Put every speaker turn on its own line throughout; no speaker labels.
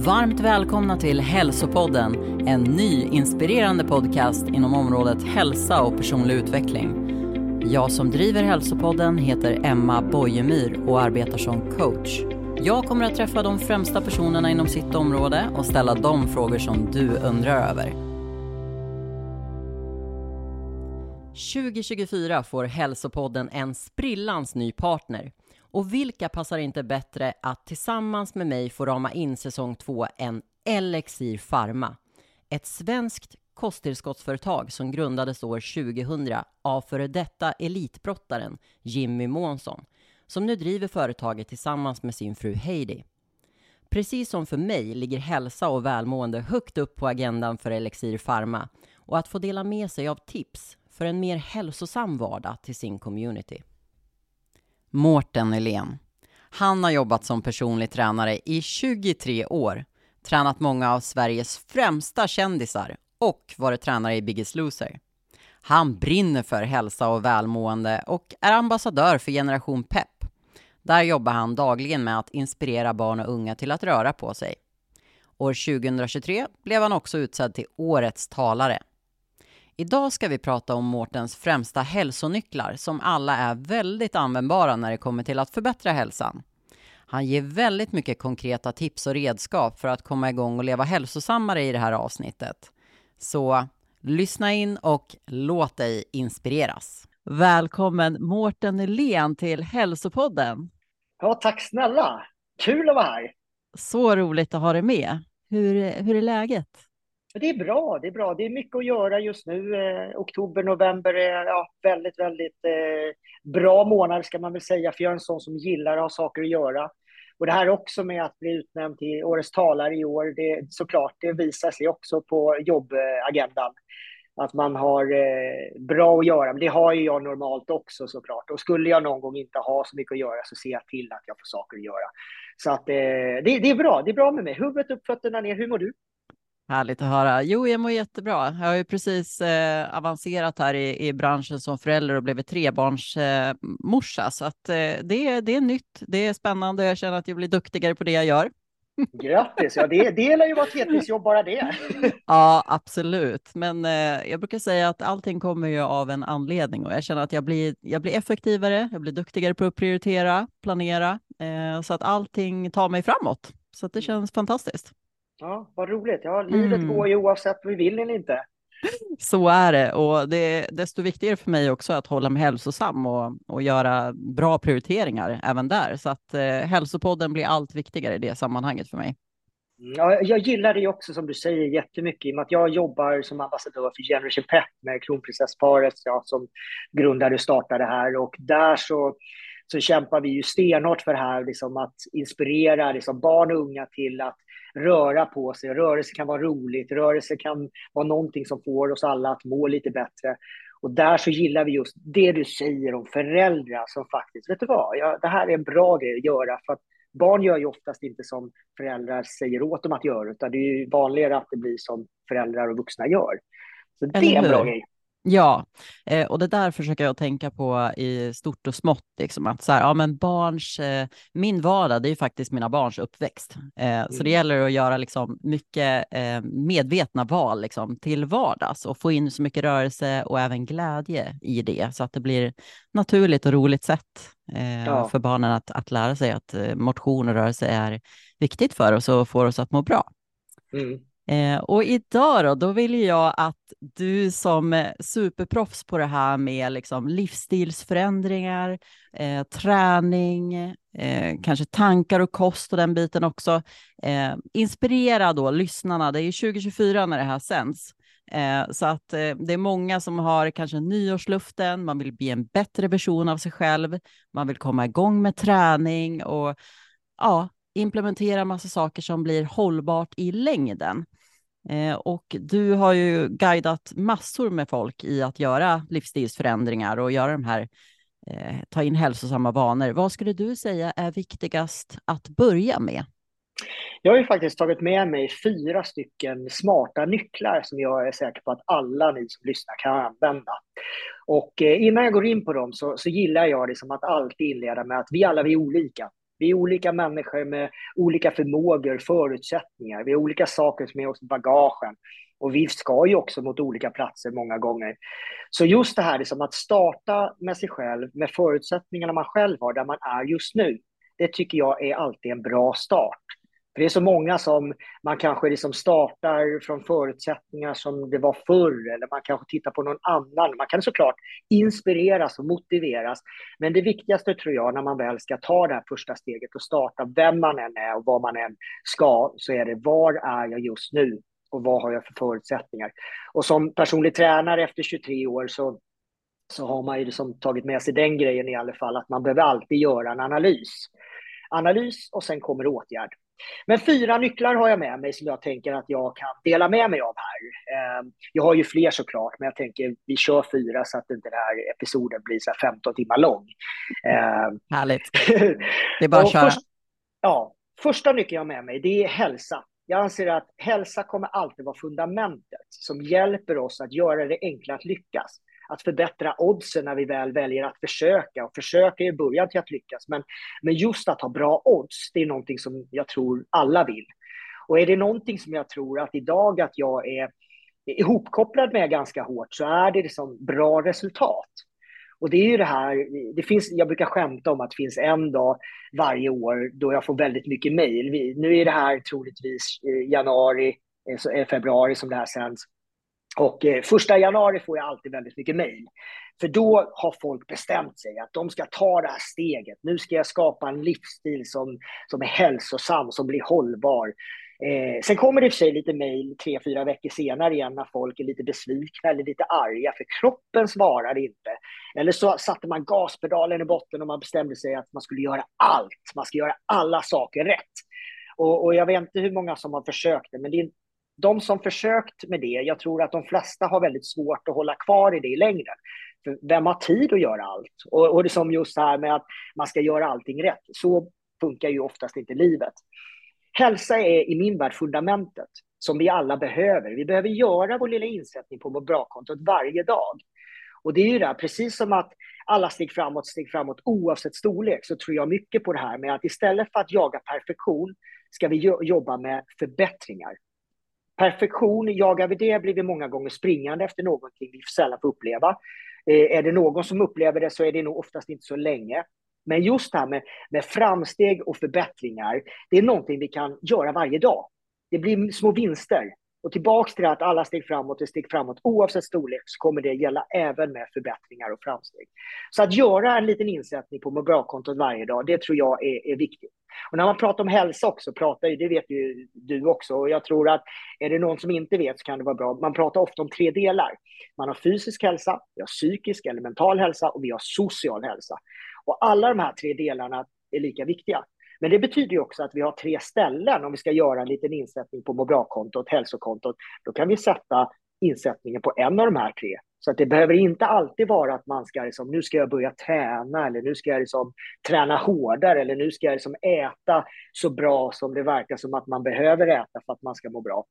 Varmt välkomna till Hälsopodden, en ny inspirerande podcast inom området hälsa och personlig utveckling. Jag som driver Hälsopodden heter Emma Bojemyr och arbetar som coach. Jag kommer att träffa de främsta personerna inom sitt område och ställa de frågor som du undrar över. 2024 får Hälsopodden en sprillans ny partner. Och vilka passar inte bättre att tillsammans med mig få rama in säsong två än Elixir Pharma? Ett svenskt kosttillskottsföretag som grundades år 2000 av före detta elitbrottaren Jimmy Månsson som nu driver företaget tillsammans med sin fru Heidi. Precis som för mig ligger hälsa och välmående högt upp på agendan för Elixir Pharma och att få dela med sig av tips för en mer hälsosam vardag till sin community. Mårten Nylén. Han har jobbat som personlig tränare i 23 år, tränat många av Sveriges främsta kändisar och varit tränare i Biggest Loser. Han brinner för hälsa och välmående och är ambassadör för Generation Pep. Där jobbar han dagligen med att inspirera barn och unga till att röra på sig. År 2023 blev han också utsedd till Årets talare. Idag ska vi prata om Mårtens främsta hälsonycklar som alla är väldigt användbara när det kommer till att förbättra hälsan. Han ger väldigt mycket konkreta tips och redskap för att komma igång och leva hälsosammare i det här avsnittet. Så lyssna in och låt dig inspireras. Välkommen Mårten Nylén till Hälsopodden.
Ja, tack snälla. Kul att vara här.
Så roligt att ha dig med. Hur, hur är läget?
Det är bra, det är bra. Det är mycket att göra just nu. Eh, oktober, november är ja, väldigt, väldigt eh, bra månader ska man väl säga, för jag är en sån som gillar att ha saker att göra. Och det här också med att bli utnämnd till Årets talare i år, det, såklart, det visar sig också på jobbagendan. Att man har eh, bra att göra, men det har ju jag normalt också såklart. Och skulle jag någon gång inte ha så mycket att göra så ser jag till att jag får saker att göra. Så att eh, det, det är bra, det är bra med mig. Huvudet upp, fötterna ner. Hur mår du?
Härligt att höra. Jo, jag mår jättebra. Jag har ju precis eh, avancerat här i, i branschen som förälder och blivit trebarnsmorsa, eh, så att eh, det, det är nytt. Det är spännande. Jag känner att jag blir duktigare på det jag gör.
Grattis! Ja, det, det lär ju vara ett heltidsjobb bara det.
ja, absolut. Men eh, jag brukar säga att allting kommer ju av en anledning och jag känner att jag blir, jag blir effektivare, jag blir duktigare på att prioritera, planera, eh, så att allting tar mig framåt. Så att det känns fantastiskt.
Ja, vad roligt. Ja, livet mm. går ju oavsett vi vill eller inte.
Så är det och det är desto viktigare för mig också att hålla mig hälsosam och, och göra bra prioriteringar även där. Så att eh, hälsopodden blir allt viktigare i det sammanhanget för mig.
Mm, ja, jag gillar det också som du säger jättemycket i och med att jag jobbar som ambassadör för Generation Pet med kronprinsessparet ja, som grundade och startade här och där så, så kämpar vi ju stenhårt för det här, liksom att inspirera liksom barn och unga till att röra på sig. Rörelse kan vara roligt, rörelse kan vara någonting som får oss alla att må lite bättre. Och där så gillar vi just det du säger om föräldrar som faktiskt, vet du vad, ja, det här är en bra grej att göra för att barn gör ju oftast inte som föräldrar säger åt dem att göra, utan det är ju vanligare att det blir som föräldrar och vuxna gör. Så det är en bra grej.
Ja, eh, och det där försöker jag tänka på i stort och smått, liksom att så här, ja men barns, eh, min vardag, det är ju faktiskt mina barns uppväxt. Eh, mm. Så det mm. gäller att göra liksom mycket medvetna val liksom till vardags och få in så mycket rörelse och även glädje i det, så att det blir naturligt och roligt sätt ja. för barnen att, att lära sig att motion och rörelse är viktigt för oss och får oss att må bra. Mm. Eh, och idag då, då vill jag att du som eh, superproffs på det här med liksom livsstilsförändringar, eh, träning, eh, kanske tankar och kost och den biten också, eh, inspirera då lyssnarna. Det är 2024 när det här sänds. Eh, så att eh, det är många som har kanske nyårsluften, man vill bli en bättre version av sig själv, man vill komma igång med träning och ja, implementera massa saker som blir hållbart i längden. Eh, och du har ju guidat massor med folk i att göra livsstilsförändringar och göra de här, eh, ta in hälsosamma vanor. Vad skulle du säga är viktigast att börja med?
Jag har ju faktiskt tagit med mig fyra stycken smarta nycklar som jag är säker på att alla ni som lyssnar kan använda. Och eh, innan jag går in på dem så, så gillar jag liksom att alltid inleda med att vi alla vi är olika. Vi är olika människor med olika förmågor, förutsättningar. Vi har olika saker som är oss i bagagen. Och vi ska ju också mot olika platser många gånger. Så just det här liksom att starta med sig själv, med förutsättningarna man själv har, där man är just nu. Det tycker jag är alltid en bra start. För det är så många som man kanske liksom startar från förutsättningar som det var förr, eller man kanske tittar på någon annan. Man kan såklart inspireras och motiveras, men det viktigaste tror jag när man väl ska ta det här första steget och starta, vem man än är och vad man än ska, så är det var är jag just nu och vad har jag för förutsättningar? Och som personlig tränare efter 23 år så så har man ju liksom tagit med sig den grejen i alla fall, att man behöver alltid göra en analys. Analys och sen kommer åtgärd. Men fyra nycklar har jag med mig som jag tänker att jag kan dela med mig av här. Ehm, jag har ju fler såklart, men jag tänker vi kör fyra så att inte den här episoden blir så 15 timmar lång.
Ehm, Härligt. Det är bara att köra. Först,
ja, första nyckeln jag har med mig, det är hälsa. Jag anser att hälsa kommer alltid vara fundamentet som hjälper oss att göra det enklare att lyckas att förbättra oddsen när vi väl väljer att försöka. Och försöka är början till att lyckas. Men, men just att ha bra odds, det är någonting som jag tror alla vill. Och är det någonting som jag tror att idag att jag är ihopkopplad med ganska hårt så är det liksom bra resultat. Och det är ju det här, det finns, jag brukar skämta om att det finns en dag varje år då jag får väldigt mycket mejl. Nu är det här troligtvis eh, januari, eh, eh, februari som det här sänds. Och eh, första januari får jag alltid väldigt mycket mejl. För då har folk bestämt sig att de ska ta det här steget. Nu ska jag skapa en livsstil som, som är hälsosam, som blir hållbar. Eh, sen kommer det i och för sig lite mejl tre, fyra veckor senare igen när folk är lite besvikna eller lite arga för kroppen svarar inte. Eller så satte man gaspedalen i botten och man bestämde sig att man skulle göra allt. Man ska göra alla saker rätt. Och, och jag vet inte hur många som har försökt det, men det är de som försökt med det, jag tror att de flesta har väldigt svårt att hålla kvar i det i längden. För vem har tid att göra allt? Och, och det som just det här med att man ska göra allting rätt, så funkar ju oftast inte livet. Hälsa är i min värld fundamentet som vi alla behöver. Vi behöver göra vår lilla insättning på vårt bra-kontot varje dag. Och det är ju det, här, precis som att alla steg framåt, steg framåt oavsett storlek, så tror jag mycket på det här med att istället för att jaga perfektion ska vi jobba med förbättringar. Perfektion, jagar vi det blir vi många gånger springande efter någonting vi sällan får uppleva. Eh, är det någon som upplever det så är det nog oftast inte så länge. Men just det här med, med framsteg och förbättringar, det är någonting vi kan göra varje dag. Det blir små vinster. Och tillbaks till att alla steg framåt är steg framåt, oavsett storlek, så kommer det gälla även med förbättringar och framsteg. Så att göra en liten insättning på må bra-kontot varje dag, det tror jag är, är viktigt. Och när man pratar om hälsa också, pratar, det vet ju du också, och jag tror att är det någon som inte vet så kan det vara bra. Man pratar ofta om tre delar. Man har fysisk hälsa, vi har psykisk eller mental hälsa och vi har social hälsa. Och alla de här tre delarna är lika viktiga. Men det betyder ju också att vi har tre ställen om vi ska göra en liten insättning på må bra-kontot, hälsokontot. Då kan vi sätta insättningen på en av de här tre. Så att det behöver inte alltid vara att man ska, liksom, nu ska jag börja träna eller nu ska jag liksom, träna hårdare eller nu ska jag liksom, äta så bra som det verkar som att man behöver äta för att man ska må bra.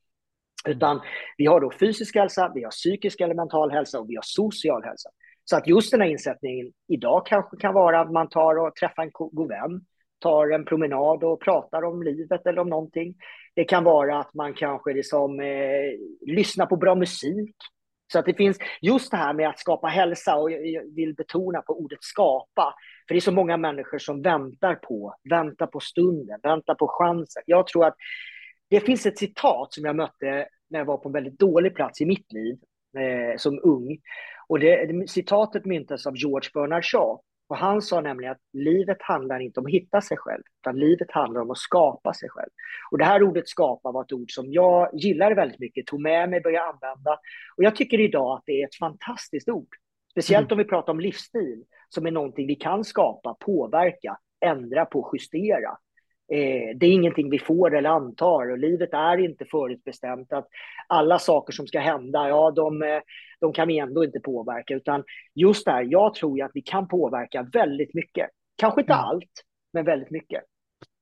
Utan vi har då fysisk hälsa, vi har psykisk eller mental hälsa och vi har social hälsa. Så att just den här insättningen idag kanske kan vara att man tar och träffar en god vän, tar en promenad och pratar om livet eller om någonting. Det kan vara att man kanske liksom, eh, lyssnar på bra musik. Så att det finns just det här med att skapa hälsa och jag vill betona på ordet skapa. För det är så många människor som väntar på, väntar på stunden, väntar på chansen. Jag tror att det finns ett citat som jag mötte när jag var på en väldigt dålig plats i mitt liv eh, som ung. Och det, citatet myntas av George Bernard Shaw. Och han sa nämligen att livet handlar inte om att hitta sig själv, utan livet handlar om att skapa sig själv. Och det här ordet skapa var ett ord som jag gillade väldigt mycket, tog med mig, började använda. Och jag tycker idag att det är ett fantastiskt ord. Speciellt mm. om vi pratar om livsstil, som är någonting vi kan skapa, påverka, ändra på, justera. Eh, det är ingenting vi får eller antar och livet är inte förutbestämt. Att alla saker som ska hända, ja, de, eh, de kan vi ändå inte påverka. Utan just det här, jag tror ju att vi kan påverka väldigt mycket. Kanske inte mm. allt, men väldigt mycket.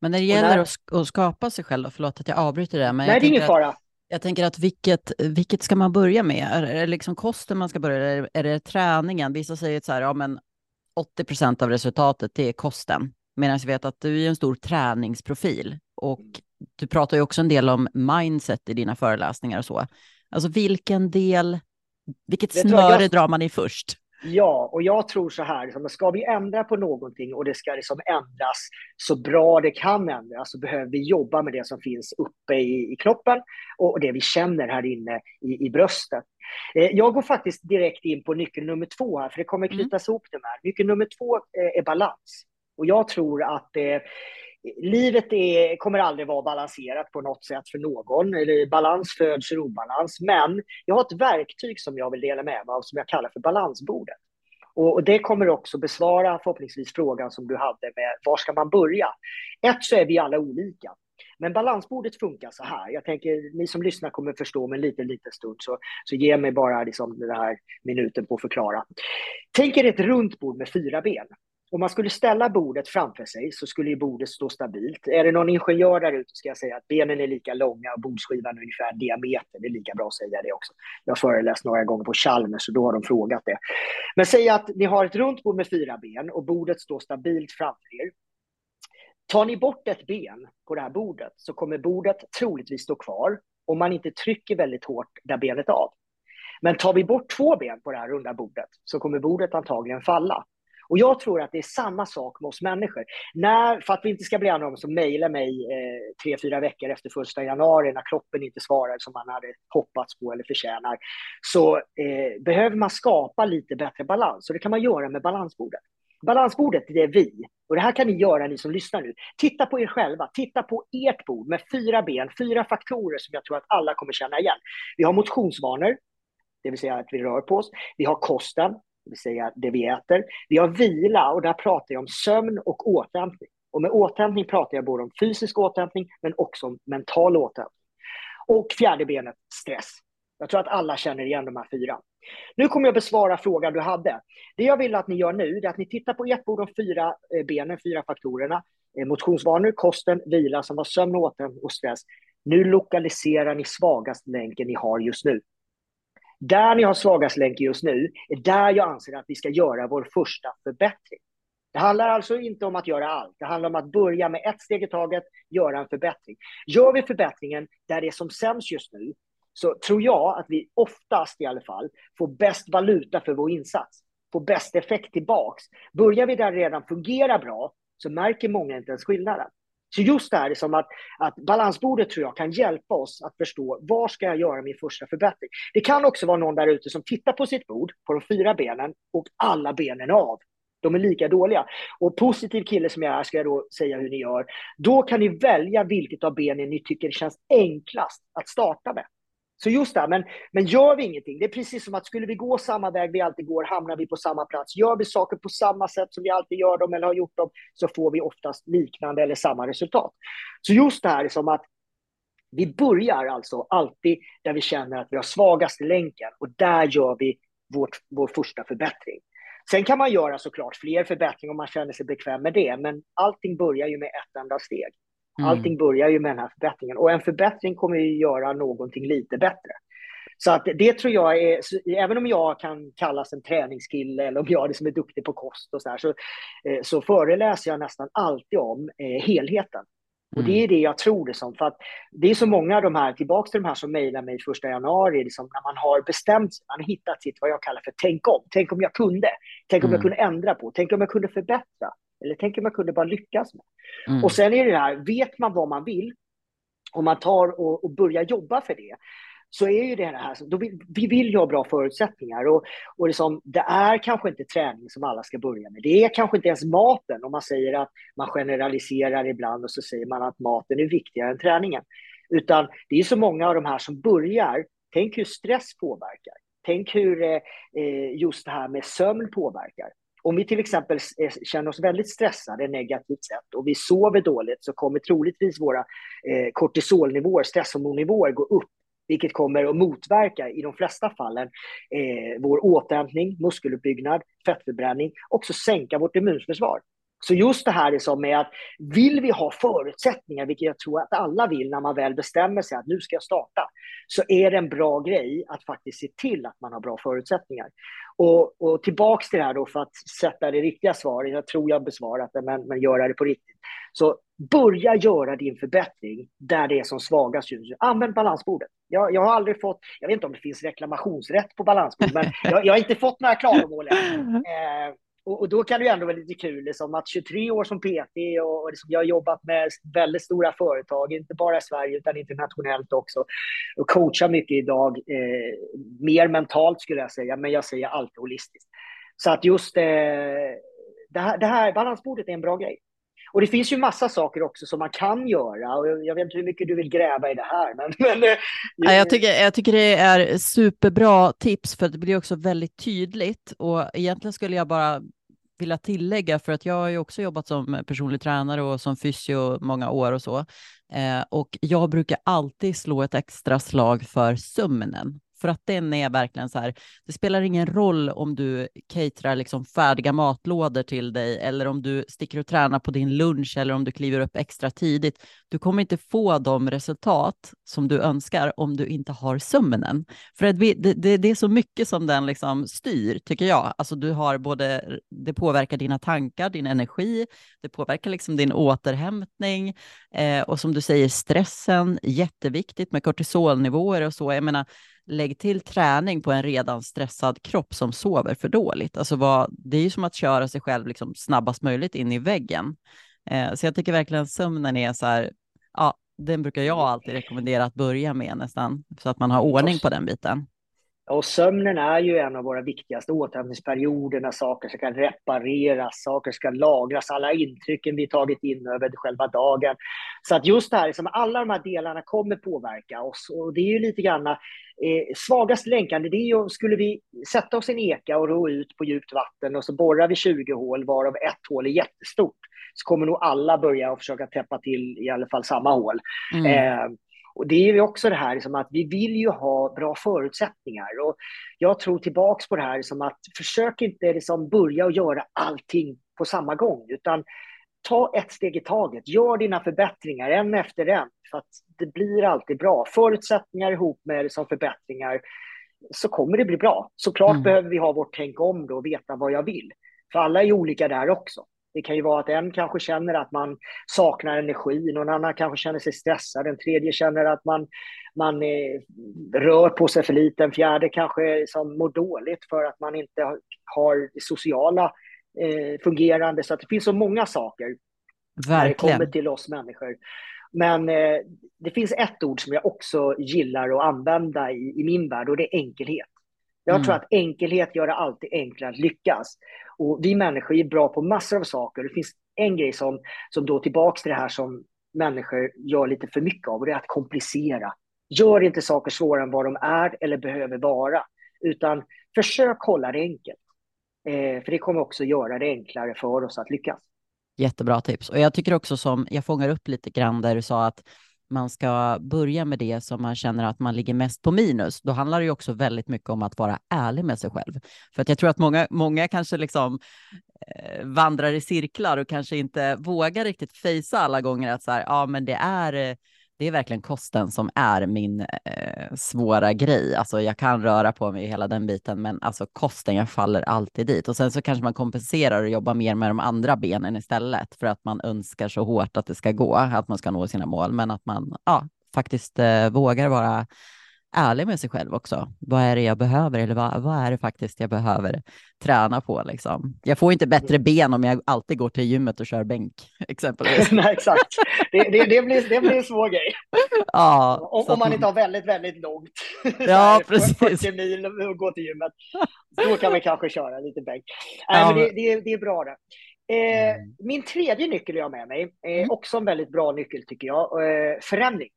Men när det gäller när... att skapa sig själv, förlåt att jag avbryter det. Men
Nej, det är ingen fara.
Jag tänker att vilket, vilket ska man börja med? Är det liksom kosten man ska börja eller är det träningen? Vissa säger så här, ja men 80 procent av resultatet det är kosten.
Medan jag vet att du är en stor träningsprofil och du pratar ju också en del om mindset i dina föreläsningar och så. Alltså vilken del, vilket snöre jag... drar man i först?
Ja, och jag tror så här, liksom, ska vi ändra på någonting och det ska liksom ändras så bra det kan ändras så behöver vi jobba med det som finns uppe i, i kroppen och det vi känner här inne i, i bröstet. Eh, jag går faktiskt direkt in på nyckel nummer två här, för det kommer mm. knytas mm. ihop det här. Nyckel nummer två eh, är balans. Och jag tror att eh, livet är, kommer aldrig vara balanserat på något sätt för någon. Eller balans föds ur obalans. Men jag har ett verktyg som jag vill dela med mig av som jag kallar för balansbordet. Och, det kommer också besvara förhoppningsvis frågan som du hade med var ska man börja? Ett så är vi alla olika. Men balansbordet funkar så här. Jag tänker, ni som lyssnar kommer förstå om en liten, liten stund, så, så ge mig bara liksom den här minuten på att förklara. Tänk er ett runt bord med fyra ben. Om man skulle ställa bordet framför sig så skulle ju bordet stå stabilt. Är det någon ingenjör där ute ska jag säga att benen är lika långa och bordsskivan ungefär diameter. Det är lika bra att säga det också. Jag har föreläst några gånger på Chalmers så då har de frågat det. Men säg att ni har ett runt bord med fyra ben och bordet står stabilt framför er. Tar ni bort ett ben på det här bordet så kommer bordet troligtvis stå kvar om man inte trycker väldigt hårt där benet av. Men tar vi bort två ben på det här runda bordet så kommer bordet antagligen falla. Och jag tror att det är samma sak med oss människor. När, för att vi inte ska bli andra som mejlar mig eh, tre, fyra veckor efter första januari när kroppen inte svarar som man hade hoppats på eller förtjänar, så eh, behöver man skapa lite bättre balans. Och det kan man göra med balansbordet. Balansbordet, det är vi. Och det här kan ni göra, ni som lyssnar nu. Titta på er själva, titta på ert bord med fyra ben, fyra faktorer som jag tror att alla kommer känna igen. Vi har motionsvanor, det vill säga att vi rör på oss. Vi har kosten, det vill säga det vi äter. Vi har vila och där pratar jag om sömn och återhämtning. Och med återhämtning pratar jag både om fysisk återhämtning men också om mental återhämtning. Och fjärde benet, stress. Jag tror att alla känner igen de här fyra. Nu kommer jag besvara frågan du hade. Det jag vill att ni gör nu är att ni tittar på ert bord de fyra eh, benen, fyra faktorerna. Eh, motionsvanor, kosten, vila som var sömn, återhämtning och stress. Nu lokaliserar ni svagaste länken ni har just nu. Där ni har svagast länk just nu är där jag anser att vi ska göra vår första förbättring. Det handlar alltså inte om att göra allt. Det handlar om att börja med ett steg i taget, göra en förbättring. Gör vi förbättringen där det är som sämst just nu, så tror jag att vi oftast i alla fall får bäst valuta för vår insats. Får bäst effekt tillbaks. Börjar vi där det redan fungerar bra, så märker många inte ens skillnaden. Så just det här liksom som att, att balansbordet tror jag kan hjälpa oss att förstå var ska jag göra min första förbättring. Det kan också vara någon där ute som tittar på sitt bord, på de fyra benen och alla benen av. De är lika dåliga. Och positiv kille som jag är ska jag då säga hur ni gör. Då kan ni välja vilket av benen ni tycker känns enklast att starta med. Så just det, men, men gör vi ingenting, det är precis som att skulle vi gå samma väg vi alltid går hamnar vi på samma plats. Gör vi saker på samma sätt som vi alltid gör dem eller har gjort dem så får vi oftast liknande eller samma resultat. Så just det här är som att vi börjar alltså alltid där vi känner att vi har svagaste länken och där gör vi vårt, vår första förbättring. Sen kan man göra såklart fler förbättringar om man känner sig bekväm med det, men allting börjar ju med ett enda steg. Mm. Allting börjar ju med den här förbättringen och en förbättring kommer ju göra någonting lite bättre. Så att det tror jag är, även om jag kan kallas en träningskille eller om jag är liksom är duktig på kost och så här, så, eh, så föreläser jag nästan alltid om eh, helheten. Och det är mm. det jag tror det som. För att det är så många av de här, tillbaka till de här som mejlar mig första januari, liksom när man har bestämt sig, man har hittat sitt, vad jag kallar för tänk om. Tänk om jag kunde. Tänk om mm. jag kunde ändra på. Tänk om jag kunde förbättra. Eller tänk om man kunde bara lyckas med. Mm. Och sen är det här, vet man vad man vill, och man tar och, och börjar jobba för det, så är ju det här, då vill, vi vill ju ha bra förutsättningar. Och, och liksom, det är kanske inte träning som alla ska börja med. Det är kanske inte ens maten, om man säger att man generaliserar ibland och så säger man att maten är viktigare än träningen. Utan det är så många av de här som börjar, tänk hur stress påverkar. Tänk hur eh, eh just det här med sömn påverkar. Om vi till exempel eh, känner oss väldigt stressade negativt sett och vi sover dåligt så kommer troligtvis våra eh, kortisolnivåer, stresshormonnivåer gå upp vilket kommer att motverka i de flesta fallen eh, vår återhämtning, muskeluppbyggnad, fettförbränning, också sänka vårt immunförsvar. Så just det här är som med att vill vi ha förutsättningar, vilket jag tror att alla vill när man väl bestämmer sig att nu ska jag starta, så är det en bra grej att faktiskt se till att man har bra förutsättningar. Och, och tillbaks till det här då för att sätta det riktiga svaret, jag tror jag besvarat det, men, men göra det på riktigt. Så börja göra din förbättring där det är som svagast just Använd balansbordet. Jag, jag har aldrig fått, jag vet inte om det finns reklamationsrätt på balansbord, men jag, jag har inte fått några klagomål än. Eh, och, och, då kan det ju ändå vara lite kul, liksom, att 23 år som PT och, och liksom, jag har jobbat med väldigt stora företag, inte bara i Sverige utan internationellt också. Och coachar mycket idag, eh, mer mentalt skulle jag säga, men jag säger alltid holistiskt. Så att just eh, det, här, det här balansbordet är en bra grej. Och det finns ju massa saker också som man kan göra. Och jag vet inte hur mycket du vill gräva i det här. Men, men
eh, ja, jag, tycker, jag tycker det är superbra tips för det blir också väldigt tydligt. Och egentligen skulle jag bara vilja tillägga, för att jag har ju också jobbat som personlig tränare och som fysio många år och så. Eh, och jag brukar alltid slå ett extra slag för sömnen. För att den är verkligen så här, det spelar ingen roll om du caterar liksom färdiga matlådor till dig eller om du sticker och tränar på din lunch eller om du kliver upp extra tidigt. Du kommer inte få de resultat som du önskar om du inte har sömnen. För det, det, det är så mycket som den liksom styr, tycker jag. Alltså du har både, det påverkar dina tankar, din energi, det påverkar liksom din återhämtning eh, och som du säger stressen, jätteviktigt med kortisolnivåer och så. Jag menar, lägg till träning på en redan stressad kropp som sover för dåligt. Alltså vad, det är ju som att köra sig själv liksom snabbast möjligt in i väggen. Eh, så jag tycker verkligen sömnen är så här, ja, den brukar jag alltid rekommendera att börja med nästan, så att man har ordning på den biten.
Och sömnen är ju en av våra viktigaste återhämtningsperioder när saker ska repareras, saker ska lagras, alla intrycken vi tagit in över själva dagen. Så att just det här, liksom, alla de här delarna kommer påverka oss och det är ju lite grann eh, svagast länkande, det är ju skulle vi sätta oss i en eka och ro ut på djupt vatten och så borrar vi 20 hål varav ett hål är jättestort så kommer nog alla börja och försöka täppa till i alla fall samma hål. Mm. Eh, och det är ju också det här som att vi vill ju ha bra förutsättningar. Och jag tror tillbaks på det här som att försök inte liksom börja och göra allting på samma gång, utan ta ett steg i taget. Gör dina förbättringar en efter en, för att det blir alltid bra. Förutsättningar ihop med liksom förbättringar, så kommer det bli bra. Såklart mm. behöver vi ha vårt tänk om då och veta vad jag vill. För alla är olika där också. Det kan ju vara att en kanske känner att man saknar energi, någon annan kanske känner sig stressad, en tredje känner att man, man eh, rör på sig för lite, en fjärde kanske som mår dåligt för att man inte har sociala eh, fungerande. Så att det finns så många saker Verkligen. när det kommer till oss människor. Men eh, det finns ett ord som jag också gillar att använda i, i min värld och det är enkelhet. Jag mm. tror att enkelhet gör det alltid enklare att lyckas. Och vi människor är bra på massor av saker. Det finns en grej som, som då tillbaks till det här som människor gör lite för mycket av och det är att komplicera. Gör inte saker svårare än vad de är eller behöver vara, utan försök hålla det enkelt. Eh, för det kommer också göra det enklare för oss att lyckas.
Jättebra tips. Och jag tycker också som, jag fångar upp lite grann där du sa att man ska börja med det som man känner att man ligger mest på minus, då handlar det ju också väldigt mycket om att vara ärlig med sig själv. För att jag tror att många, många kanske liksom eh, vandrar i cirklar och kanske inte vågar riktigt fejsa alla gånger att så här, ja, men det är eh, det är verkligen kosten som är min eh, svåra grej. Alltså jag kan röra på mig hela den biten, men alltså kosten, jag faller alltid dit. Och sen så kanske man kompenserar och jobbar mer med de andra benen istället för att man önskar så hårt att det ska gå, att man ska nå sina mål, men att man ja, faktiskt eh, vågar vara ärlig med sig själv också. Vad är det jag behöver eller vad, vad är det faktiskt jag behöver träna på? Liksom. Jag får inte bättre ben om jag alltid går till gymmet och kör bänk, exempelvis.
Nej, exakt. Det, det, det, blir, det blir en svår grej.
Ja,
om, om man inte har väldigt, väldigt långt.
Ja, precis.
40 mil och gå till gymmet. Då kan vi kanske köra lite bänk. Ja, men det, det, det är bra det. Eh, mm. Min tredje nyckel jag har med mig, är mm. också en väldigt bra nyckel tycker jag, eh, förändring.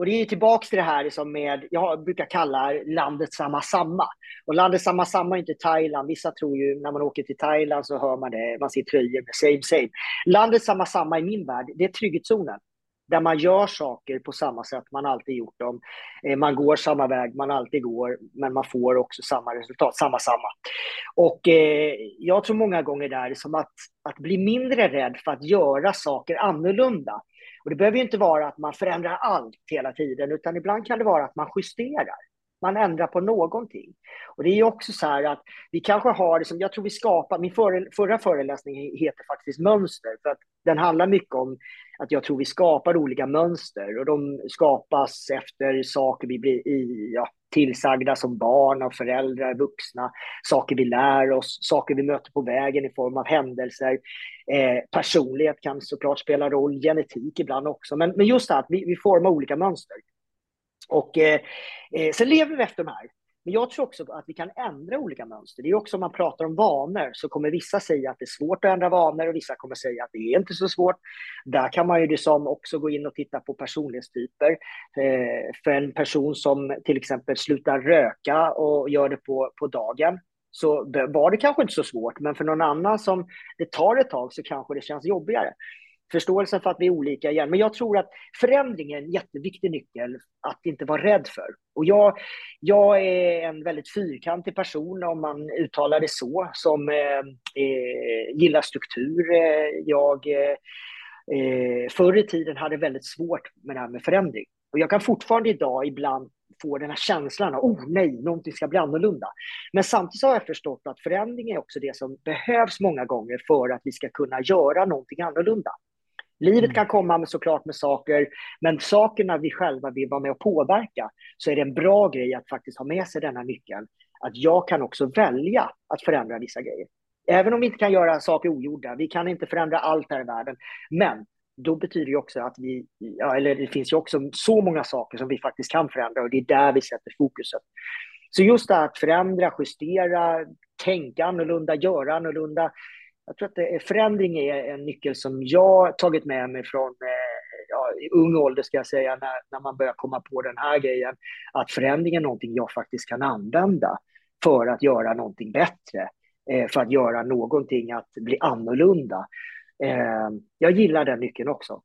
Och det är tillbaka till det här liksom med, jag brukar kalla landet samma samma. Och landet samma samma är inte Thailand. Vissa tror ju när man åker till Thailand så hör man det, man ser tröjor med same same. Landet samma samma i min värld, det är trygghetszonen. där man gör saker på samma sätt man alltid gjort dem. Eh, man går samma väg man alltid går, men man får också samma resultat, samma samma. Och eh, jag tror många gånger det är som att, att bli mindre rädd för att göra saker annorlunda. Och det behöver ju inte vara att man förändrar allt hela tiden, utan ibland kan det vara att man justerar. Man ändrar på någonting. Och det är också så här att vi kanske har, det som jag tror vi skapar, min före, förra föreläsning heter faktiskt mönster, för att den handlar mycket om att jag tror vi skapar olika mönster och de skapas efter saker vi blir i, ja, tillsagda som barn av föräldrar, vuxna, saker vi lär oss, saker vi möter på vägen i form av händelser. Eh, personlighet kan såklart spela roll, genetik ibland också, men, men just det här att vi, vi formar olika mönster. Och eh, eh, sen lever vi efter de här. Men jag tror också att vi kan ändra olika mönster. Det är också om man pratar om vanor så kommer vissa säga att det är svårt att ändra vanor och vissa kommer säga att det är inte så svårt. Där kan man ju liksom också gå in och titta på personlighetstyper. Eh, för en person som till exempel slutar röka och gör det på, på dagen så var det kanske inte så svårt, men för någon annan som det tar ett tag så kanske det känns jobbigare förståelsen för att vi är olika igen. Men jag tror att förändring är en jätteviktig nyckel att inte vara rädd för. Och jag, jag är en väldigt fyrkantig person, om man uttalar det så, som eh, eh gillar struktur. Eh, jag eh, eh, förr i tiden hade väldigt svårt med det här med förändring. Och jag kan fortfarande idag ibland få den här känslan av oh nej, någonting ska bli annorlunda. Men samtidigt har jag förstått att förändring är också det som behövs många gånger för att vi ska kunna göra någonting annorlunda. Livet mm. kan komma såklart med saker, men sakerna vi själva vill vara med och påverka, så är det en bra grej att faktiskt ha med sig denna nyckeln. Att jag kan också välja att förändra vissa grejer. Även om vi inte kan göra saker ogjorda, vi kan inte förändra allt här i världen, men då betyder det också att vi, ja, eller det finns ju också så många saker som vi faktiskt kan förändra och det är där vi sätter fokuset. Så just det att förändra, justera, tänka annorlunda, göra annorlunda, jag tror att det är, förändring är en nyckel som jag tagit med mig från eh, ja, i ung ålder, ska jag säga, när, när man börjar komma på den här grejen. Att förändring är någonting jag faktiskt kan använda för att göra någonting bättre, eh, för att göra någonting att bli annorlunda. Eh, jag gillar den nyckeln också.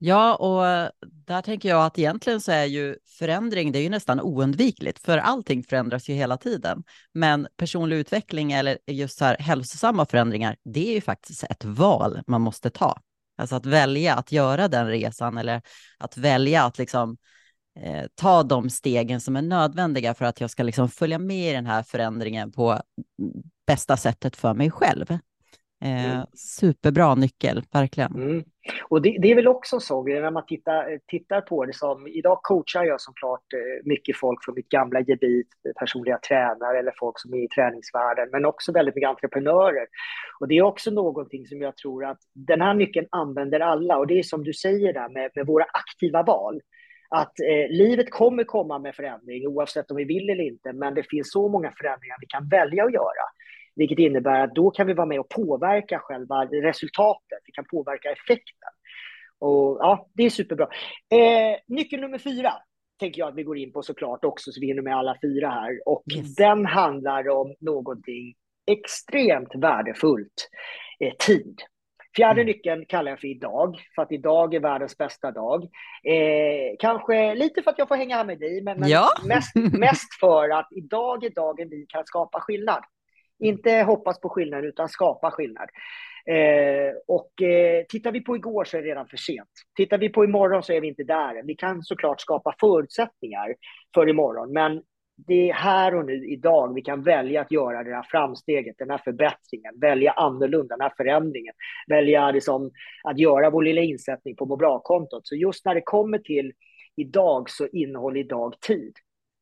Ja, och där tänker jag att egentligen så är ju förändring, det är ju nästan oundvikligt, för allting förändras ju hela tiden. Men personlig utveckling eller just så här hälsosamma förändringar, det är ju faktiskt ett val man måste ta. Alltså att välja att göra den resan eller att välja att liksom eh, ta de stegen som är nödvändiga för att jag ska liksom följa med i den här förändringen på bästa sättet för mig själv. Eh, mm. Superbra nyckel, verkligen. Mm.
Och det, det, är väl också så, när man tittar, tittar på det som, idag coachar jag såklart eh, mycket folk från mitt gamla gebit, personliga tränare eller folk som är i träningsvärlden, men också väldigt mycket entreprenörer. Och det är också någonting som jag tror att den här nyckeln använder alla och det är som du säger där med, med våra aktiva val att eh, livet kommer komma med förändring oavsett om vi vill eller inte, men det finns så många förändringar vi kan välja att göra. Vilket innebär att då kan vi vara med och påverka själva resultatet. Vi kan påverka effekten. Och ja, det är superbra. Eh, nyckel nummer fyra tänker jag att vi går in på såklart också, så vi hinner med alla fyra här. Och yes. den handlar om någonting extremt värdefullt. Eh, tid. Fjärde mm. nyckeln kallar jag för idag, för att idag är världens bästa dag. Eh, kanske lite för att jag får hänga här med dig, men, men ja. mest, mest för att idag är dagen vi kan skapa skillnad. Inte hoppas på skillnad, utan skapa skillnad. Eh, och eh, tittar vi på igår så är det redan för sent. Tittar vi på imorgon så är vi inte där. Vi kan såklart skapa förutsättningar för imorgon, men det är här och nu, idag, vi kan välja att göra det här framsteget, den här förbättringen, välja annorlunda, den här förändringen, välja liksom att göra vår lilla insättning på må bra-kontot. Så just när det kommer till idag så innehåller idag tid.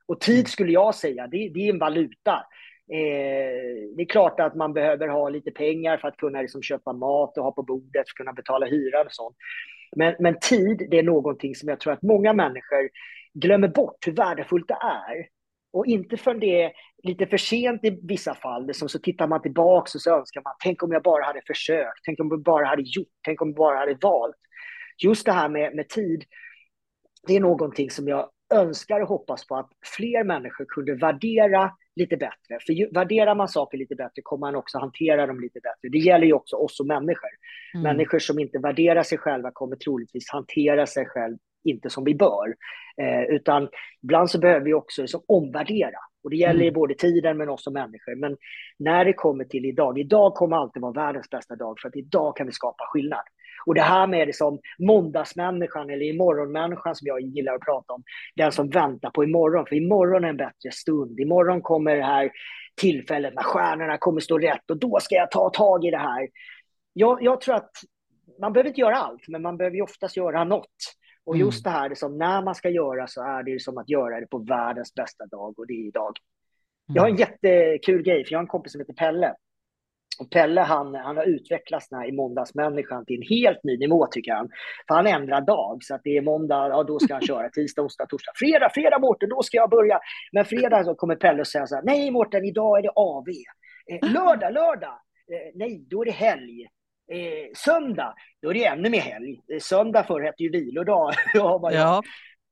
Och tid skulle jag säga, det, det är en valuta. Eh, det är klart att man behöver ha lite pengar för att kunna liksom köpa mat och ha på bordet, för att kunna betala hyran och sånt. Men, men tid, det är någonting som jag tror att många människor glömmer bort hur värdefullt det är. Och inte förrän det är lite för sent i vissa fall, så, så tittar man tillbaka och så önskar man, tänk om jag bara hade försökt, tänk om jag bara hade gjort, tänk om jag bara hade valt. Just det här med, med tid, det är någonting som jag önskar och hoppas på att fler människor kunde värdera lite bättre. För värderar man saker lite bättre kommer man också hantera dem lite bättre. Det gäller ju också oss som människor. Mm. Människor som inte värderar sig själva kommer troligtvis hantera sig själv inte som vi bör. Eh, utan ibland så behöver vi också liksom omvärdera. Och det gäller mm. både tiden men också människor. Men när det kommer till idag, idag kommer alltid vara världens bästa dag för att idag kan vi skapa skillnad. Och det här med liksom måndagsmänniskan eller imorgonmänniskan som jag gillar att prata om, den som väntar på imorgon, för imorgon är en bättre stund. Imorgon kommer det här tillfället när stjärnorna kommer stå rätt och då ska jag ta tag i det här. Jag, jag tror att man behöver inte göra allt, men man behöver ju oftast göra något. Och mm. just det här, liksom, när man ska göra så är det som att göra det på världens bästa dag och det är idag. Jag har en mm. jättekul grej, för jag har en kompis som heter Pelle. Och Pelle han, han har utvecklats i måndagsmänniskan till en helt ny nivå tycker han. För han ändrar dag, så att det är måndag, ja då ska han köra tisdag, onsdag, torsdag. Fredag, fredag Mårten, då ska jag börja. Men fredag så kommer Pelle och säger så här, nej Mårten, idag är det AV. Eh, lördag, lördag, eh, nej då är det helg. Eh, söndag, då är det ännu mer helg. Eh, söndag förr hette ju vilodag. ja.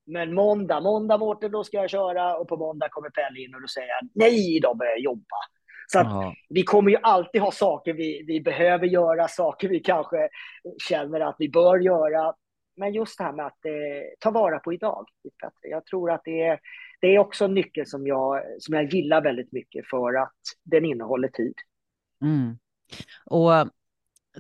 Men måndag, måndag Mårten, då ska jag köra. Och på måndag kommer Pelle in och då säger han, nej, idag börjar jag jobba. Så att vi kommer ju alltid ha saker vi, vi behöver göra, saker vi kanske känner att vi bör göra. Men just det här med att eh, ta vara på idag. Jag tror att det är, det är också en nyckel som jag, som jag gillar väldigt mycket för att den innehåller tid.
Mm. Och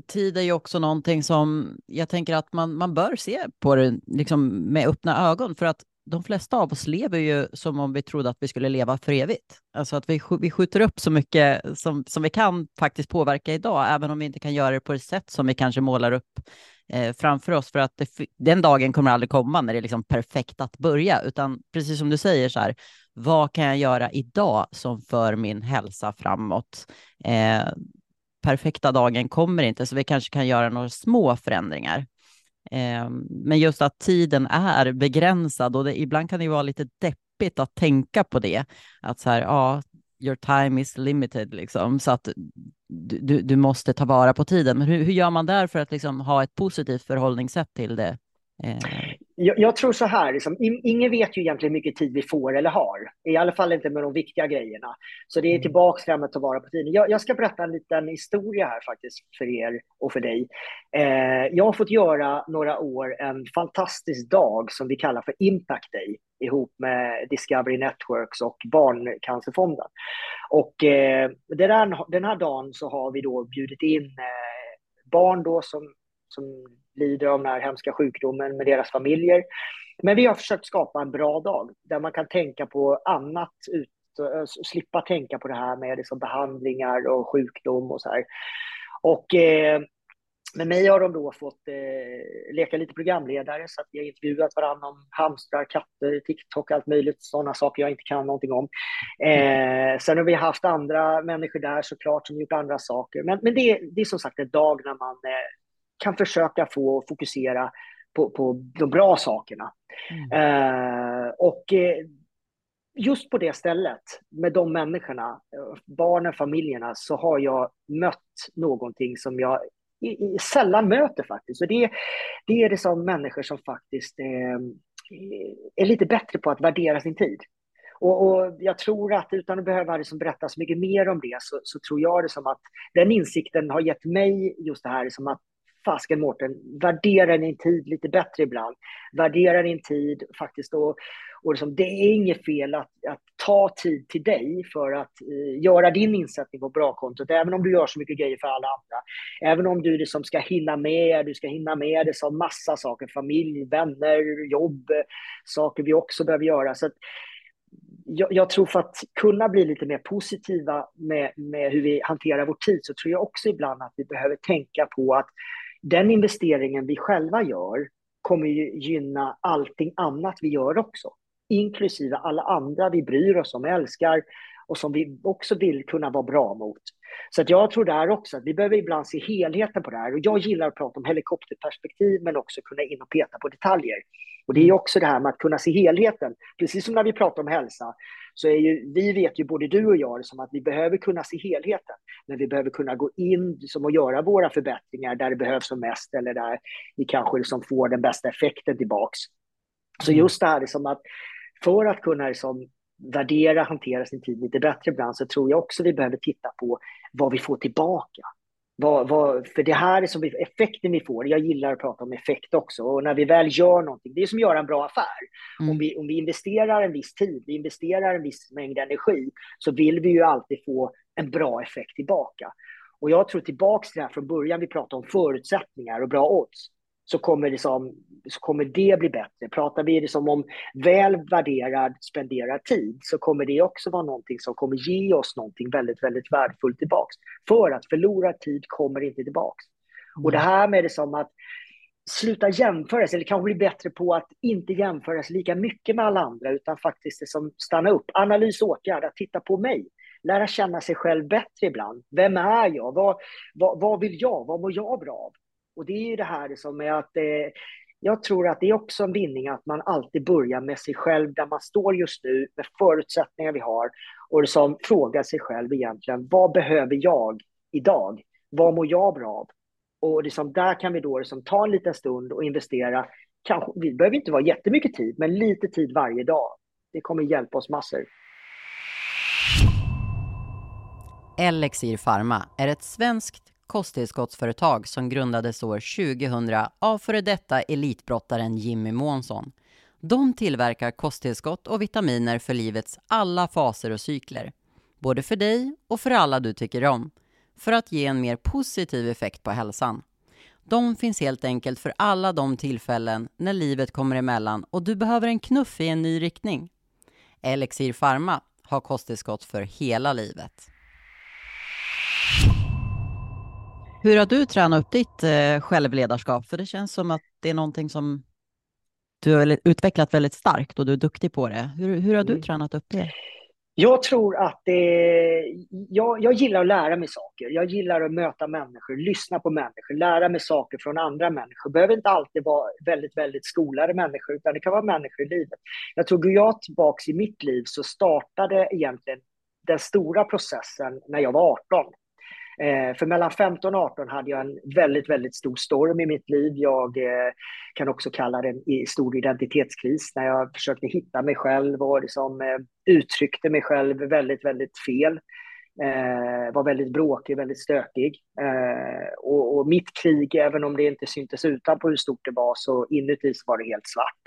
tid är ju också någonting som jag tänker att man, man bör se på det liksom med öppna ögon för att de flesta av oss lever ju som om vi trodde att vi skulle leva för evigt. Alltså att vi, vi skjuter upp så mycket som, som vi kan faktiskt påverka idag, även om vi inte kan göra det på det sätt som vi kanske målar upp eh, framför oss, för att det, den dagen kommer aldrig komma när det är liksom perfekt att börja, utan precis som du säger så här, vad kan jag göra idag som för min hälsa framåt? Eh, perfekta dagen kommer inte, så vi kanske kan göra några små förändringar. Eh, men just att tiden är begränsad och det, ibland kan det ju vara lite deppigt att tänka på det. Att så här, ja, your time is limited, liksom, så att du, du måste ta vara på tiden. Men hur, hur gör man där för att liksom ha ett positivt förhållningssätt till det?
Eh. Jag, jag, tror så här, liksom, ingen vet ju egentligen hur mycket tid vi får eller har. I alla fall inte med de viktiga grejerna. Så det är mm. tillbaka till att ta vara på tiden. Jag, jag, ska berätta en liten historia här faktiskt för er och för dig. Eh, jag har fått göra några år en fantastisk dag som vi kallar för Impact Day ihop med Discovery Networks och Barncancerfonden. Och eh, den, här, den här dagen så har vi då bjudit in eh, barn då som, som lider av den här hemska sjukdomen med deras familjer. Men vi har försökt skapa en bra dag där man kan tänka på annat ut, eh, slippa tänka på det här med liksom behandlingar och sjukdom och så här. Och eh, med mig har de då fått eh, leka lite programledare så att vi har intervjuat varandra om hamstrar, katter, TikTok, allt möjligt, sådana saker jag inte kan någonting om. Eh, sen har vi haft andra människor där såklart som gjort andra saker. Men, men det, det är som sagt en dag när man eh, kan försöka få fokusera på, på de bra sakerna. Mm. Eh, och eh, just på det stället, med de människorna, eh, barnen, familjerna, så har jag mött någonting som jag i, i, sällan möter faktiskt. Och det, det är det som människor som faktiskt eh, är lite bättre på att värdera sin tid. Och, och, jag tror att utan att behöva liksom berätta så mycket mer om det så, så, tror jag det som att den insikten har gett mig just det här som att fasken Mårten, värdera din tid lite bättre ibland. Värdera din tid faktiskt och, och liksom, det är inget fel att, att, ta tid till dig för att eh, göra din insättning på bra kontot, även om du gör så mycket grejer för alla andra. Även om du liksom ska hinna med, du ska hinna med det som massa saker, familj, vänner, jobb, saker vi också behöver göra. Så att, jag, jag, tror för att kunna bli lite mer positiva med, med hur vi hanterar vår tid så tror jag också ibland att vi behöver tänka på att den investeringen vi själva gör kommer ju gynna allting annat vi gör också, inklusive alla andra vi bryr oss om, älskar och som vi också vill kunna vara bra mot. Så att jag tror där också att vi behöver ibland se helheten på det här. Och jag gillar att prata om helikopterperspektiv men också kunna in och peta på detaljer. Och det är också det här med att kunna se helheten. Precis som när vi pratar om hälsa så är ju, vi vet ju både du och jag som att vi behöver kunna se helheten. Men vi behöver kunna gå in som och göra våra förbättringar där det behövs som mest eller där vi kanske liksom får den bästa effekten tillbaks. Så mm. just det här liksom att för att kunna liksom värdera, hantera sin tid lite bättre ibland så tror jag också vi behöver titta på vad vi får tillbaka. Vad, vad, för det här är som effekten vi får. Jag gillar att prata om effekt också. Och när vi väl gör någonting, det är som att göra en bra affär. Mm. Om, vi, om vi investerar en viss tid, vi investerar en viss mängd energi, så vill vi ju alltid få en bra effekt tillbaka. Och jag tror tillbaka till det här från början, vi pratade om förutsättningar och bra odds så kommer, det som, så kommer det bli bättre. Pratar vi liksom om väl värderad spenderad tid så kommer det också vara någonting som kommer ge oss någonting väldigt, väldigt värdefullt tillbaks. För att förlorad tid kommer inte tillbaks. Mm. Och det här med det som att sluta jämföra sig, eller kanske bli bättre på att inte jämföra sig lika mycket med alla andra, utan faktiskt det som stanna upp, analys, åtgärd, att titta på mig, lära känna sig själv bättre ibland. Vem är jag? Vad, vad, vad vill jag? Vad mår jag bra av? Och det är ju det här liksom som är att eh, jag tror att det är också en vinning att man alltid börjar med sig själv där man står just nu, med förutsättningar vi har och liksom frågar sig själv egentligen, vad behöver jag idag? Vad mår jag bra av? Och liksom där kan vi då liksom ta en liten stund och investera. Kanske, vi behöver inte vara jättemycket tid, men lite tid varje dag. Det kommer hjälpa oss massor.
Elixir Pharma är ett svenskt kosttillskottsföretag som grundades år 2000 av före detta elitbrottaren Jimmy Månsson. De tillverkar kosttillskott och vitaminer för livets alla faser och cykler. Både för dig och för alla du tycker om. För att ge en mer positiv effekt på hälsan. De finns helt enkelt för alla de tillfällen när livet kommer emellan och du behöver en knuff i en ny riktning. Elixir Pharma har kosttillskott för hela livet.
Hur har du tränat upp ditt eh, självledarskap? För det känns som att det är någonting som du har utvecklat väldigt starkt och du är duktig på det. Hur, hur har du mm. tränat upp det?
Jag tror att det, jag, jag gillar att lära mig saker. Jag gillar att möta människor, lyssna på människor, lära mig saker från andra människor. Det behöver inte alltid vara väldigt, väldigt skolade människor, utan det kan vara människor i livet. Jag tror, går jag tillbaka i mitt liv så startade egentligen den stora processen när jag var 18. Eh, för mellan 15 och 18 hade jag en väldigt, väldigt stor storm i mitt liv. Jag eh, kan också kalla det en stor identitetskris när jag försökte hitta mig själv och liksom, eh, uttryckte mig själv väldigt, väldigt fel. Eh, var väldigt bråkig, väldigt stökig. Eh, och, och, mitt krig, även om det inte syntes utanpå hur stort det var, så inuti så var det helt svart.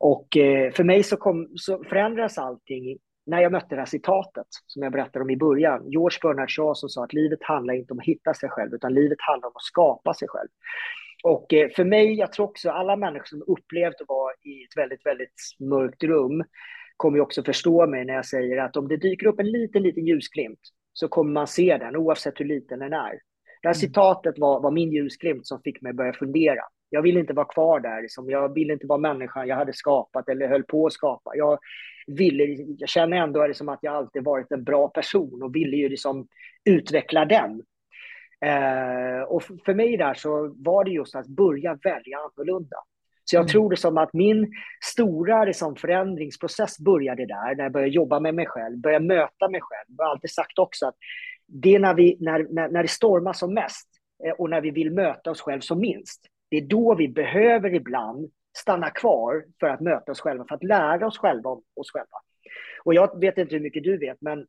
Och eh, för mig så, kom, så förändras allting när jag mötte det här citatet som jag berättade om i början, George Bernard Shaw som sa att livet handlar inte om att hitta sig själv, utan livet handlar om att skapa sig själv. Och eh, för mig, jag tror också alla människor som upplevt att vara i ett väldigt, väldigt mörkt rum kommer också förstå mig när jag säger att om det dyker upp en liten, liten ljusglimt så kommer man se den oavsett hur liten den är. Det här mm. citatet var, var min ljusglimt som fick mig börja fundera. Jag vill inte vara kvar där, liksom. jag vill inte vara människan jag hade skapat eller höll på att skapa. Jag, ville, jag känner ändå liksom att jag alltid varit en bra person och ville ju liksom utveckla den. Eh, och för mig där så var det just att börja välja annorlunda. Så jag mm. tror det som att min stora liksom, förändringsprocess började där, när jag började jobba med mig själv, började möta mig själv. Jag har alltid sagt också att det är när, vi, när, när, när det stormar som mest eh, och när vi vill möta oss själv som minst, det är då vi behöver ibland stanna kvar för att möta oss själva, för att lära oss själva om oss själva. Och jag vet inte hur mycket du vet, men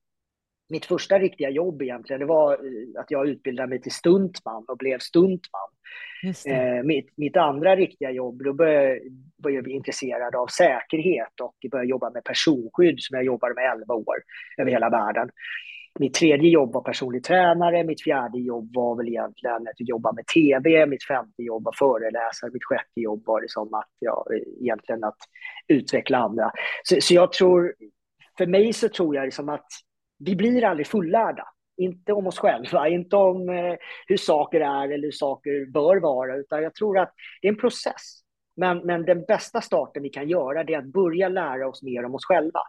mitt första riktiga jobb egentligen, det var eh, att jag utbildade mig till stuntman och blev stuntman. Eh, mitt, mitt, andra riktiga jobb, då började, började jag bli intresserad av säkerhet och började jobba med personskydd som jag jobbade med 11 år över hela världen mitt tredje jobb var personlig tränare, mitt fjärde jobb var väl egentligen att jobba med tv, mitt femte jobb var föreläsare, mitt sjätte jobb var liksom att, ja, egentligen att utveckla andra. Så, så jag tror, för mig så tror jag liksom att vi blir aldrig fullärda. Inte om oss själva, inte om eh, hur saker är eller hur saker bör vara, utan jag tror att det är en process. Men, men den bästa starten vi kan göra är att börja lära oss mer om oss själva.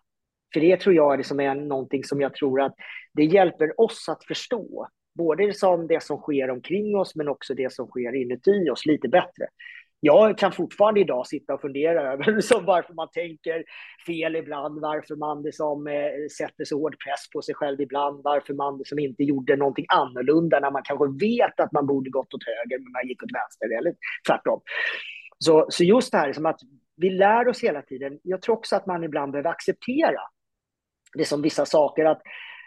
För det tror jag liksom är någonting som jag tror att det hjälper oss att förstå. Både som det som sker omkring oss men också det som sker inuti oss lite bättre. Jag kan fortfarande idag sitta och fundera över liksom varför man tänker fel ibland, varför man liksom, eh, sätter så hård press på sig själv ibland, varför man liksom inte gjorde någonting annorlunda när man kanske vet att man borde gått åt höger men man gick åt vänster eller tvärtom. Så, så just det här som att vi lär oss hela tiden. Jag tror också att man ibland behöver acceptera det som vissa saker, att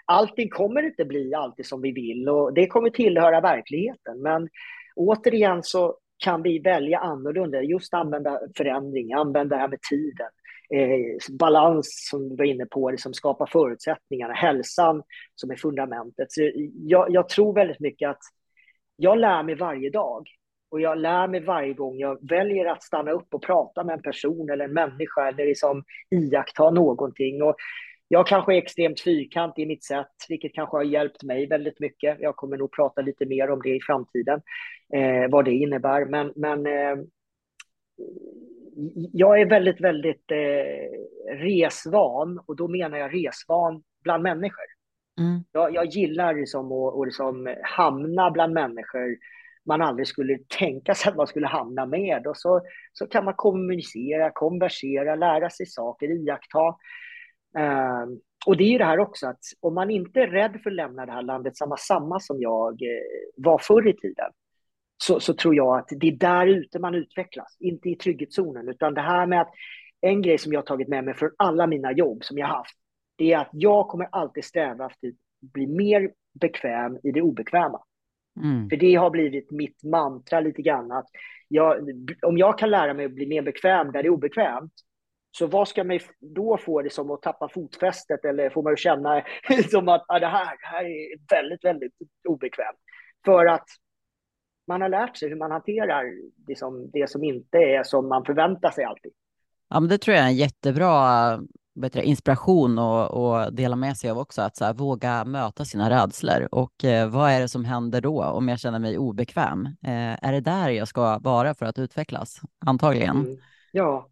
allting kommer inte bli alltid som vi vill och det kommer tillhöra verkligheten. Men återigen så kan vi välja annorlunda, just använda förändring, använda det här med tiden, eh, balans som du var inne på, liksom det som skapar förutsättningarna, hälsan som är fundamentet. Så jag, jag tror väldigt mycket att jag lär mig varje dag och jag lär mig varje gång jag väljer att stanna upp och prata med en person eller en människa eller liksom iaktta någonting. Och jag kanske är extremt fyrkantig i mitt sätt, vilket kanske har hjälpt mig väldigt mycket. Jag kommer nog prata lite mer om det i framtiden, eh, vad det innebär. Men, men eh, jag är väldigt, väldigt eh, resvan och då menar jag resvan bland människor. Mm. Jag, jag, gillar liksom att, att liksom hamna bland människor man aldrig skulle tänka sig att man skulle hamna med. Och så, så kan man kommunicera, konversera, lära sig saker, iaktta. Uh, och det är ju det här också att om man inte är rädd för att lämna det här landet, samma, samma som jag eh, var förr i tiden, så, så tror jag att det är där ute man utvecklas, inte i trygghetszonen, utan det här med att en grej som jag har tagit med mig från alla mina jobb som jag haft, det är att jag kommer alltid sträva efter att bli mer bekväm i det obekväma. Mm. För det har blivit mitt mantra lite grann. Att jag, om jag kan lära mig att bli mer bekväm där det är obekvämt, så vad ska man då få det som att tappa fotfästet eller får man känna som att ah, det, här, det här är väldigt, väldigt obekvämt? För att man har lärt sig hur man hanterar liksom, det som inte är som man förväntar sig alltid.
Ja, men det tror jag är en jättebra bättre inspiration och, och dela med sig av också, att så här, våga möta sina rädslor. Och eh, vad är det som händer då om jag känner mig obekväm? Eh, är det där jag ska vara för att utvecklas? Antagligen. Mm.
Ja,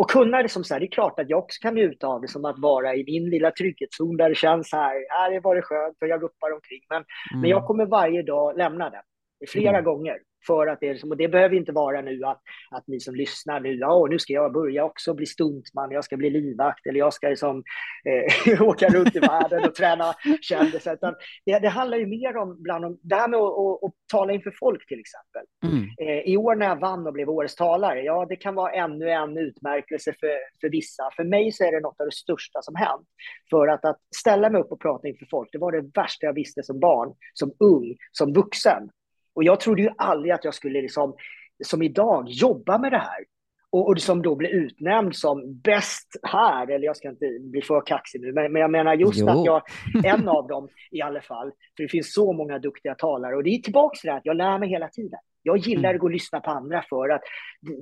och kunna det som så här, det är klart att jag också kan njuta av det som att vara i min lilla trygghetszon där det känns här, här var det skönt och jag guppar omkring. Men, mm. men jag kommer varje dag lämna den flera mm. gånger för att det är liksom, och det behöver inte vara nu att, att ni som lyssnar nu, ja, nu ska jag börja också bli stuntman, jag ska bli livvakt eller jag ska liksom, eh, åka runt i världen och träna kändisar. det, det handlar ju mer om, bland om det här med att, att, att tala inför folk till exempel. Mm. Eh, I år när jag vann och blev årets talare, ja, det kan vara ännu en utmärkelse för, för vissa. För mig så är det något av det största som hänt. För att, att ställa mig upp och prata inför folk, det var det värsta jag visste som barn, som ung, som vuxen. Och jag trodde ju aldrig att jag skulle, liksom, som idag, jobba med det här. Och, och som då blir utnämnd som bäst här, eller jag ska inte bli för kaxig nu, men, men jag menar just jo. att jag, en av dem i alla fall, för det finns så många duktiga talare. Och det är tillbaka till det att jag lär mig hela tiden. Jag gillar mm. att gå och lyssna på andra för att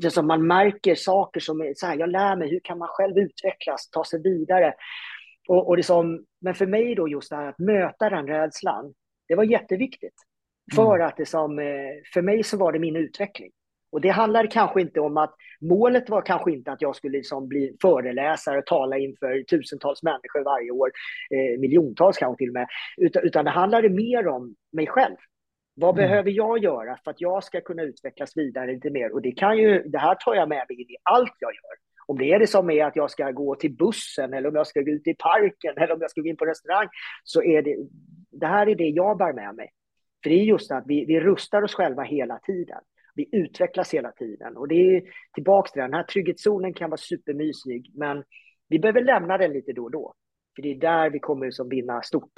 det som man märker saker som är så här, jag lär mig, hur kan man själv utvecklas, ta sig vidare. Och, och det som, men för mig då just det här att möta den rädslan, det var jätteviktigt. För mm. att det som, eh, för mig så var det min utveckling. Och det handlar kanske inte om att målet var kanske inte att jag skulle liksom bli föreläsare och tala inför tusentals människor varje år, eh, miljontals kanske till och med, utan, utan det handlade mer om mig själv. Vad mm. behöver jag göra för att jag ska kunna utvecklas vidare lite mer? Och det, kan ju, det här tar jag med mig in i allt jag gör. Om det är det som är att jag ska gå till bussen eller om jag ska gå ut i parken eller om jag ska gå in på restaurang, så är det, det här är det jag bär med mig. För det är just att vi, vi rustar oss själva hela tiden. Vi utvecklas hela tiden. Och det är tillbaka till den här trygghetszonen kan vara supermysig, men vi behöver lämna den lite då och då. För det är där vi kommer som vinna stort.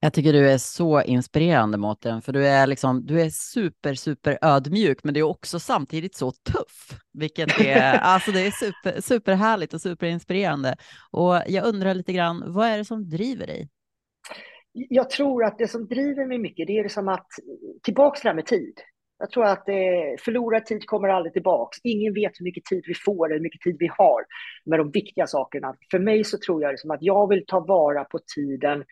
Jag tycker du är så inspirerande Mårten, för du är, liksom, du är super, super ödmjuk, men du är också samtidigt så tuff, vilket är, alltså det är super, superhärligt och superinspirerande. Och jag undrar lite grann, vad är det som driver dig?
jag tror att det som driver mig mycket, det är liksom att tillbaka till det här med tid. Jag tror att eh, förlorad tid kommer aldrig tillbaks. Ingen vet hur mycket tid vi får eller hur mycket tid vi har med de viktiga sakerna. För mig så tror jag liksom att jag vill ta vara på tiden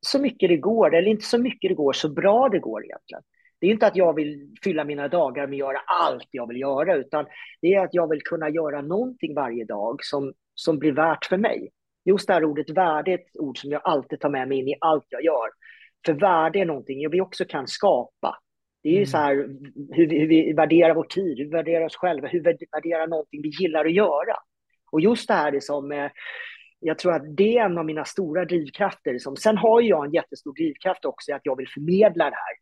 så mycket det går, eller inte så mycket det går, så bra det går egentligen. Det är inte att jag vill fylla mina dagar med att göra allt jag vill göra, utan det är att jag vill kunna göra någonting varje dag som, som blir värt för mig. Just det här ordet värde är ett ord som jag alltid tar med mig in i allt jag gör. För värde är någonting vi också kan skapa. Det är ju mm. så här hur vi, hur vi värderar vår tid, hur vi värderar oss själva, hur vi värderar någonting vi gillar att göra. Och just det här är som, eh, jag tror att det är en av mina stora drivkrafter. Som, sen har jag en jättestor drivkraft också i att jag vill förmedla det här.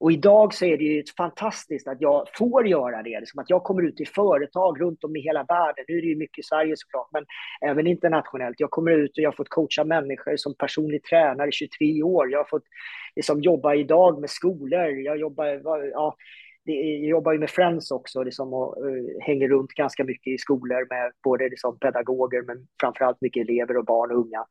Och idag så är det ju fantastiskt att jag får göra det, liksom att jag kommer ut i företag runt om i hela världen. Nu är det ju mycket i Sverige såklart, men även internationellt. Jag kommer ut och jag har fått coacha människor som personlig tränare i 23 år. Jag har fått liksom, jobba idag med skolor. Jag jobbar, ja, jag jobbar ju med Friends också liksom, och uh, hänger runt ganska mycket i skolor med både liksom, pedagoger men framförallt mycket elever och barn och unga.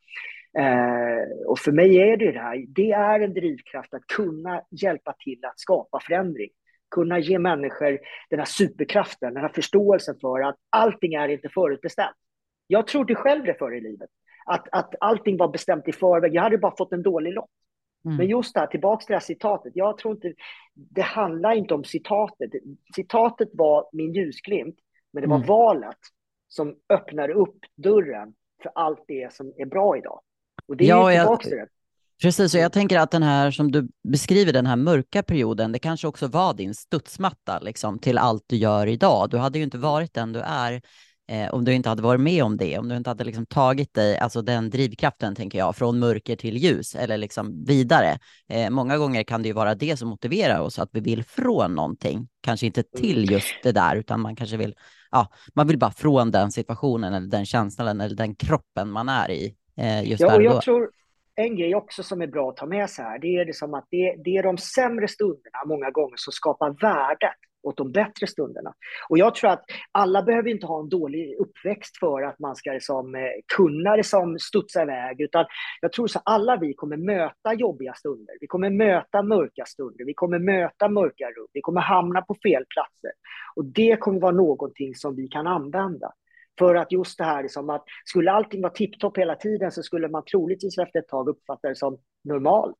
Eh, och för mig är det det här, det är en drivkraft att kunna hjälpa till att skapa förändring. Kunna ge människor den här superkraften, den här förståelsen för att allting är inte förutbestämt. Jag trodde själv det förr i livet, att, att allting var bestämt i förväg. Jag hade bara fått en dålig lott. Mm. Men just det här, tillbaka till det här citatet. Jag tror inte, det handlar inte om citatet. Citatet var min ljusglimt, men det var mm. valet som öppnade upp dörren för allt det som är bra idag. Och det är ja, tillbaka till det.
Precis, och jag tänker att den här som du beskriver, den här mörka perioden, det kanske också var din studsmatta liksom, till allt du gör idag. Du hade ju inte varit den du är eh, om du inte hade varit med om det, om du inte hade liksom tagit dig, alltså den drivkraften tänker jag, från mörker till ljus eller liksom vidare. Eh, många gånger kan det ju vara det som motiverar oss, att vi vill från någonting, kanske inte till mm. just det där, utan man kanske vill, ja, man vill bara från den situationen eller den känslan eller den kroppen man är i
just ja, och jag tror en grej också som är bra att ta med sig här, det är liksom att det, det är de sämre stunderna många gånger som skapar värdet åt de bättre stunderna. Och jag tror att alla behöver inte ha en dålig uppväxt för att man ska liksom, eh, kunna liksom studsa iväg, utan jag tror att alla vi kommer möta jobbiga stunder. Vi kommer möta mörka stunder, vi kommer möta mörka rum, vi kommer hamna på fel platser. Och det kommer vara någonting som vi kan använda. För att just det här, liksom att skulle allting vara tipptopp hela tiden så skulle man troligtvis efter ett tag uppfatta det som normalt.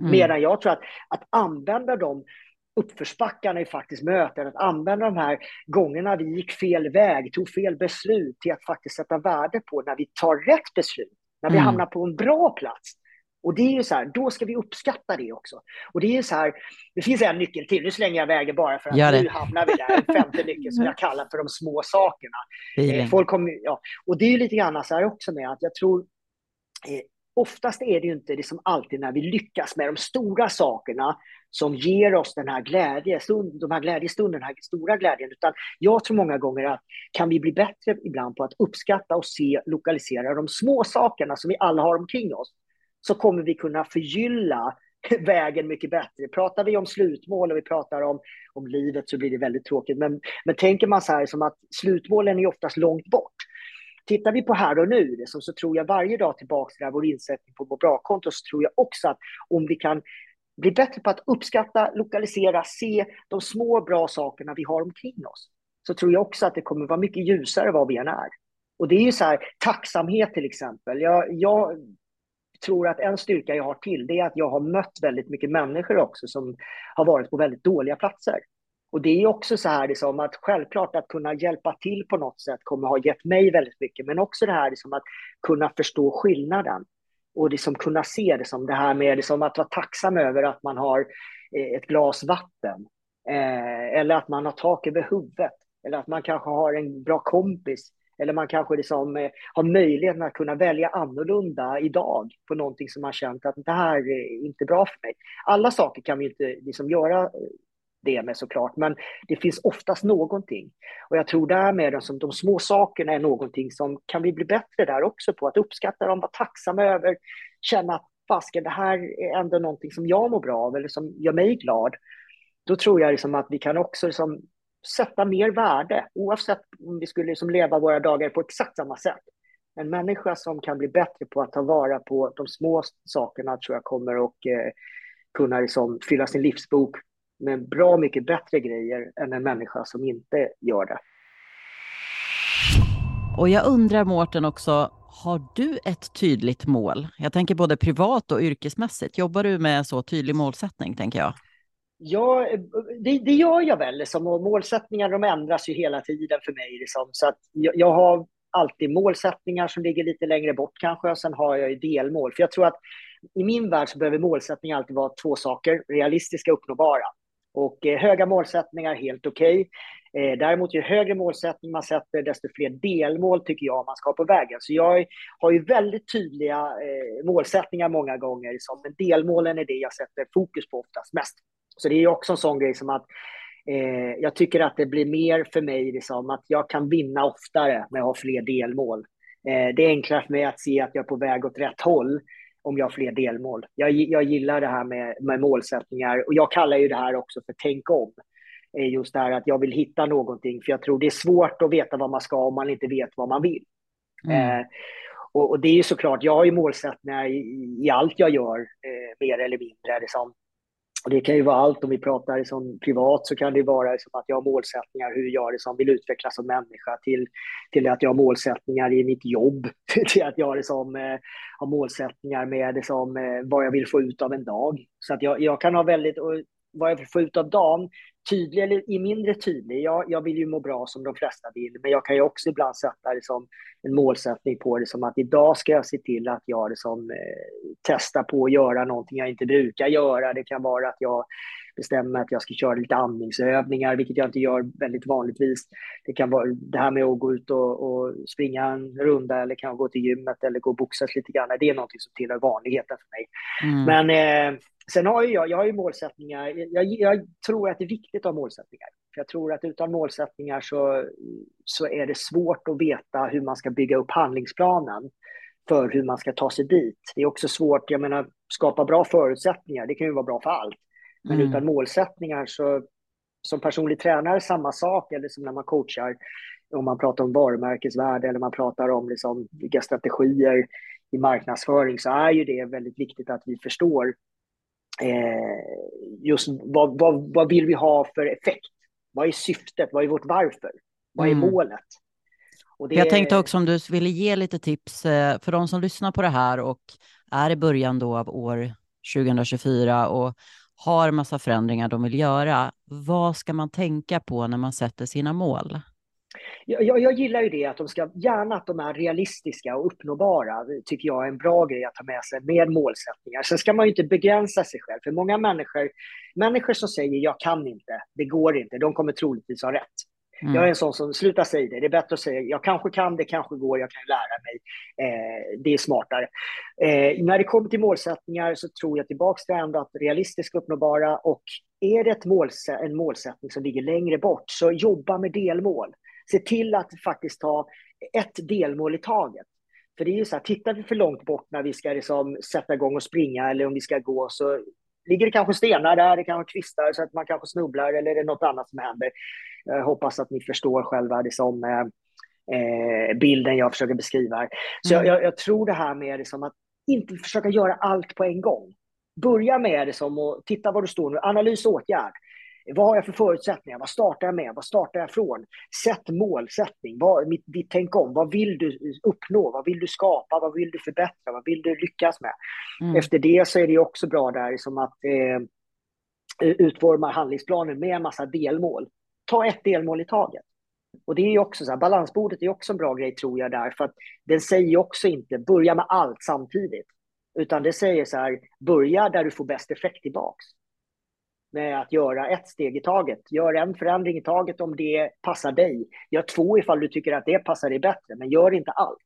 Mm. Medan jag tror att, att använda de uppförsbackarna i faktiskt möten, att använda de här gångerna vi gick fel väg, tog fel beslut till att faktiskt sätta värde på när vi tar rätt beslut, när vi mm. hamnar på en bra plats. Och det är ju så här, då ska vi uppskatta det också. Och det är så här, det finns en nyckel till, nu slänger jag iväg bara för att nu hamnar vi där, en femte nyckel som jag kallar för de små sakerna. Eh, folk kommer, ja. Och det är ju lite grann så här också med att jag tror, eh, oftast är det ju inte liksom alltid när vi lyckas med de stora sakerna som ger oss den här glädjestund, de här glädjestunderna, den här stora glädjen, utan jag tror många gånger att kan vi bli bättre ibland på att uppskatta och se, lokalisera de små sakerna som vi alla har omkring oss så kommer vi kunna förgylla vägen mycket bättre. Pratar vi om slutmål och vi pratar om, om livet så blir det väldigt tråkigt. Men, men tänker man så här som att slutmålen är oftast långt bort. Tittar vi på här och nu så, så tror jag varje dag tillbaka till vår insättning på vårt bra-konto så tror jag också att om vi kan bli bättre på att uppskatta, lokalisera, se de små bra sakerna vi har omkring oss så tror jag också att det kommer vara mycket ljusare vad vi än är. Och det är ju så här, tacksamhet till exempel. Jag, jag tror att en styrka jag har till det är att jag har mött väldigt mycket människor också som har varit på väldigt dåliga platser. Och det är också så här liksom att självklart att kunna hjälpa till på något sätt kommer ha gett mig väldigt mycket, men också det här liksom att kunna förstå skillnaden och liksom kunna se det som det här med liksom att vara tacksam över att man har eh, ett glas vatten eh, eller att man har tak över huvudet eller att man kanske har en bra kompis eller man kanske liksom, eh, har möjligheten att kunna välja annorlunda idag på någonting som man känt att det här är inte bra för mig. Alla saker kan vi inte liksom göra eh, det med såklart, men det finns oftast någonting. Och jag tror därmed att de små sakerna är någonting som kan vi bli bättre där också på, att uppskatta dem, vara tacksamma över, känna att fasken, det här är ändå någonting som jag mår bra av eller som gör mig glad. Då tror jag liksom att vi kan också liksom sätta mer värde, oavsett om vi skulle liksom leva våra dagar på exakt samma sätt. En människa som kan bli bättre på att ta vara på de små sakerna tror jag kommer att eh, kunna liksom fylla sin livsbok med bra mycket bättre grejer än en människa som inte gör det.
Och jag undrar Mårten också, har du ett tydligt mål? Jag tänker både privat och yrkesmässigt. Jobbar du med så tydlig målsättning, tänker jag?
Ja, det, det gör jag väl. Liksom, och målsättningar de ändras ju hela tiden för mig. Liksom. Så att jag, jag, har alltid målsättningar som ligger lite längre bort kanske. Och sen har jag ju delmål. För jag tror att i min värld så behöver målsättningar alltid vara två saker. Realistiska och uppnåbara. Och eh, höga målsättningar, helt okej. Okay. Eh, däremot ju högre målsättning man sätter, desto fler delmål tycker jag man ska ha på vägen. Så jag har ju väldigt tydliga eh, målsättningar många gånger. liksom. men delmålen är det jag sätter fokus på oftast mest. Så det är också en sån grej som att eh, jag tycker att det blir mer för mig liksom, att jag kan vinna oftare när jag har fler delmål. Eh, det är enklare för mig att se att jag är på väg åt rätt håll om jag har fler delmål. Jag, jag gillar det här med, med målsättningar och jag kallar ju det här också för tänk om. Eh, just det här att jag vill hitta någonting, för jag tror det är svårt att veta vad man ska om man inte vet vad man vill. Mm. Eh, och, och, det är ju såklart, jag har ju målsättningar i, i allt jag gör, eh, mer eller mindre. Liksom. Och det kan ju vara allt, om vi pratar liksom privat så kan det vara liksom att jag har målsättningar hur jag liksom vill utvecklas som människa till, till att jag har målsättningar i mitt jobb, till att jag liksom, eh, har målsättningar med liksom, eh, vad jag vill få ut av en dag. Så att jag, jag kan ha väldigt, och vad jag vill få ut av dagen tydlig eller i mindre tydlig. Jag, jag vill ju må bra som de flesta vill, men jag kan ju också ibland sätta det som en målsättning på det som att idag ska jag se till att jag liksom, eh, testar på att göra någonting jag inte brukar göra. Det kan vara att jag bestämmer att jag ska köra lite andningsövningar, vilket jag inte gör väldigt vanligtvis. Det kan vara det här med att gå ut och, och springa en runda eller kan gå till gymmet eller gå och boxas lite grann. Det är någonting som tillhör vanligheten för mig. Mm. Men eh, Sen har jag, jag har ju målsättningar. Jag, jag, tror att det är viktigt att ha målsättningar. För jag tror att utan målsättningar så, så är det svårt att veta hur man ska bygga upp handlingsplanen för hur man ska ta sig dit. Det är också svårt, jag menar, skapa bra förutsättningar, det kan ju vara bra för allt. Men mm. utan målsättningar så, som personlig tränare, samma sak, eller som när man coachar, om man pratar om varumärkesvärde eller man pratar om liksom vilka strategier i marknadsföring, så är ju det väldigt viktigt att vi förstår eh, just vad, vad, vad vill vi ha för effekt? Vad är syftet? Vad är vårt varför? Vad är mm. målet?
Det... Jag tänkte också om du ville ge lite tips eh, för de som lyssnar på det här och är i början då av år 2024 och har massa förändringar de vill göra. Vad ska man tänka på när man sätter sina mål?
Jag, jag, gillar ju det att de ska, gärna att de är realistiska och uppnåbara, det tycker jag är en bra grej att ta med sig med målsättningar. Sen ska man ju inte begränsa sig själv, för många människor, människor som säger jag kan inte, det går inte, de kommer troligtvis ha rätt. Mm. Jag är en sån som, sluta säga det, det är bättre att säga jag kanske kan, det kanske går, jag kan lära mig. Eh, det är smartare. Eh, när det kommer till målsättningar så tror jag tillbaka till ändå att realistiskt uppnåbara och är det ett måls en målsättning som ligger längre bort så jobba med delmål se till att faktiskt ta ett delmål i taget. För det är ju så här, tittar vi för långt bort när vi ska liksom sätta igång och springa eller om vi ska gå så ligger det kanske stenar där, det kan vara kvistar så att man kanske snubblar eller är det något annat som händer. Jag hoppas att ni förstår själva liksom, eh, bilden jag försöker beskriva. Så mm. jag, jag, tror det här med liksom att inte försöka göra allt på en gång. Börja med det som att titta var du står nu, analys och åtgärd. Vad har jag för förutsättningar? Vad startar jag med? Vad startar jag från? Sätt målsättning. Vad, mitt, ditt tänk om. Vad vill du uppnå? Vad vill du skapa? Vad vill du förbättra? Vad vill du lyckas med? Mm. Efter det så är det också bra där som att eh, utforma handlingsplanen med en massa delmål. Ta ett delmål i taget. Och det är också så här, balansbordet är också en bra grej tror jag där, för att den säger också inte börja med allt samtidigt, utan det säger så här, börja där du får bäst effekt tillbaks med att göra ett steg i taget. Gör en förändring i taget om det passar dig. Gör två ifall du tycker att det passar dig bättre, men gör inte allt.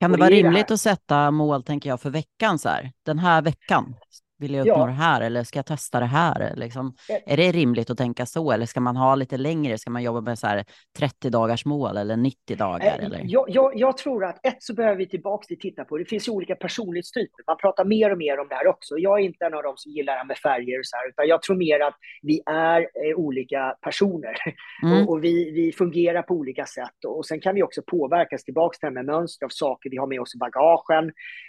Kan det vara rimligt det att sätta mål, tänker jag, för veckan så här? Den här veckan vill jag uppnå ja. det här eller ska jag testa det här? Liksom, är det rimligt att tänka så eller ska man ha lite längre? Ska man jobba med så här 30 dagars mål eller 90 dagar? Eller?
Jag, jag, jag tror att ett så behöver vi tillbaka till titta på, det finns ju olika personlighetstyper. Man pratar mer och mer om det här också. Jag är inte en av dem som gillar det här med färger och så här, utan jag tror mer att vi är eh, olika personer mm. och, och, vi, vi fungerar på olika sätt. Och sen kan vi också påverkas tillbaka till det här med mönster av saker vi har med oss i bagagen,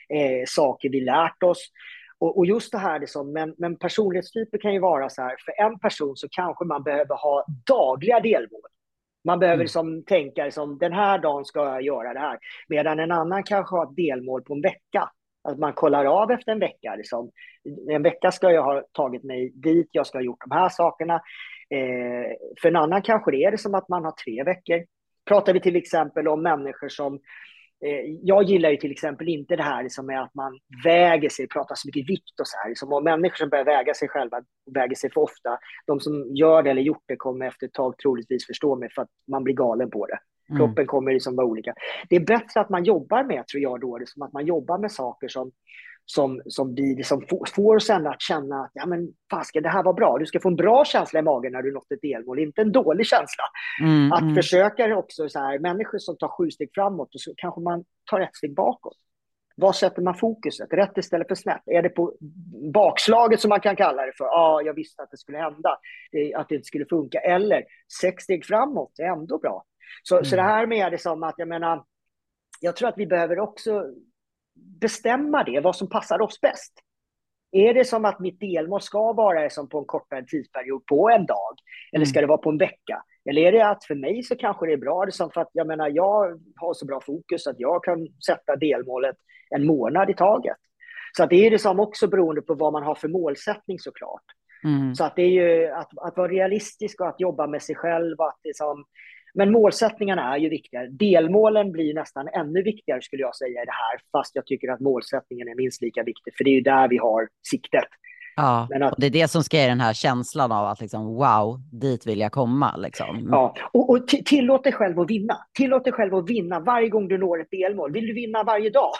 eh, saker vi lärt oss. Och, och, just det här, liksom, men, men personlighetstyper kan ju vara så här, för en person så kanske man behöver ha dagliga delmål. Man behöver mm. liksom tänka liksom, den här dagen ska jag göra det här. Medan en annan kanske har ett delmål på en vecka. Att man kollar av efter en vecka. Liksom. En vecka ska jag ha tagit mig dit, jag ska ha gjort de här sakerna. Eh, för en annan kanske det är det som att man har tre veckor. Pratar vi till exempel om människor som jag gillar ju till exempel inte det här liksom med att man väger sig, pratar så mycket vikt och så här. Liksom, och människor som börjar väga sig själva väger sig för ofta. De som gör det eller gjort det kommer efter ett tag troligtvis förstå mig för att man blir galen på det. Mm. Kroppen kommer liksom vara olika. Det är bättre att man jobbar med, tror jag, då, liksom att man jobbar med saker som som, som, blir, som får oss att känna att ja, men, fasken, det här var bra. Du ska få en bra känsla i magen när du nått ett delmål, inte en dålig känsla. Mm, att mm. försöka också så här, människor som tar sju steg framåt och så kanske man tar ett steg bakåt. Var sätter man fokuset? Rätt istället för snett? Är det på bakslaget som man kan kalla det för? Ja, ah, jag visste att det skulle hända, att det inte skulle funka. Eller sex steg framåt är ändå bra. Så, mm. så det här med det som att, jag menar, jag tror att vi behöver också bestämma det, vad som passar oss bäst. Är det som att mitt delmål ska vara som på en kortare tidsperiod på en dag? Eller ska mm. det vara på en vecka? Eller är det att för mig så kanske det är bra, det som för att jag menar, jag har så bra fokus att jag kan sätta delmålet en månad i taget. Så att det är det som också beroende på vad man har för målsättning såklart. Mm. Så att det är ju att, att vara realistisk och att jobba med sig själv. Att det som, men målsättningarna är ju viktigare. Delmålen blir nästan ännu viktigare skulle jag säga i det här, fast jag tycker att målsättningen är minst lika viktig, för det är ju där vi har siktet.
Ja, att, och det är det som ska ge den här känslan av att liksom, wow, dit vill jag komma. Liksom.
Ja, och, och tillåt dig själv att vinna. Tillåt dig själv att vinna varje gång du når ett delmål. Vill du vinna varje dag?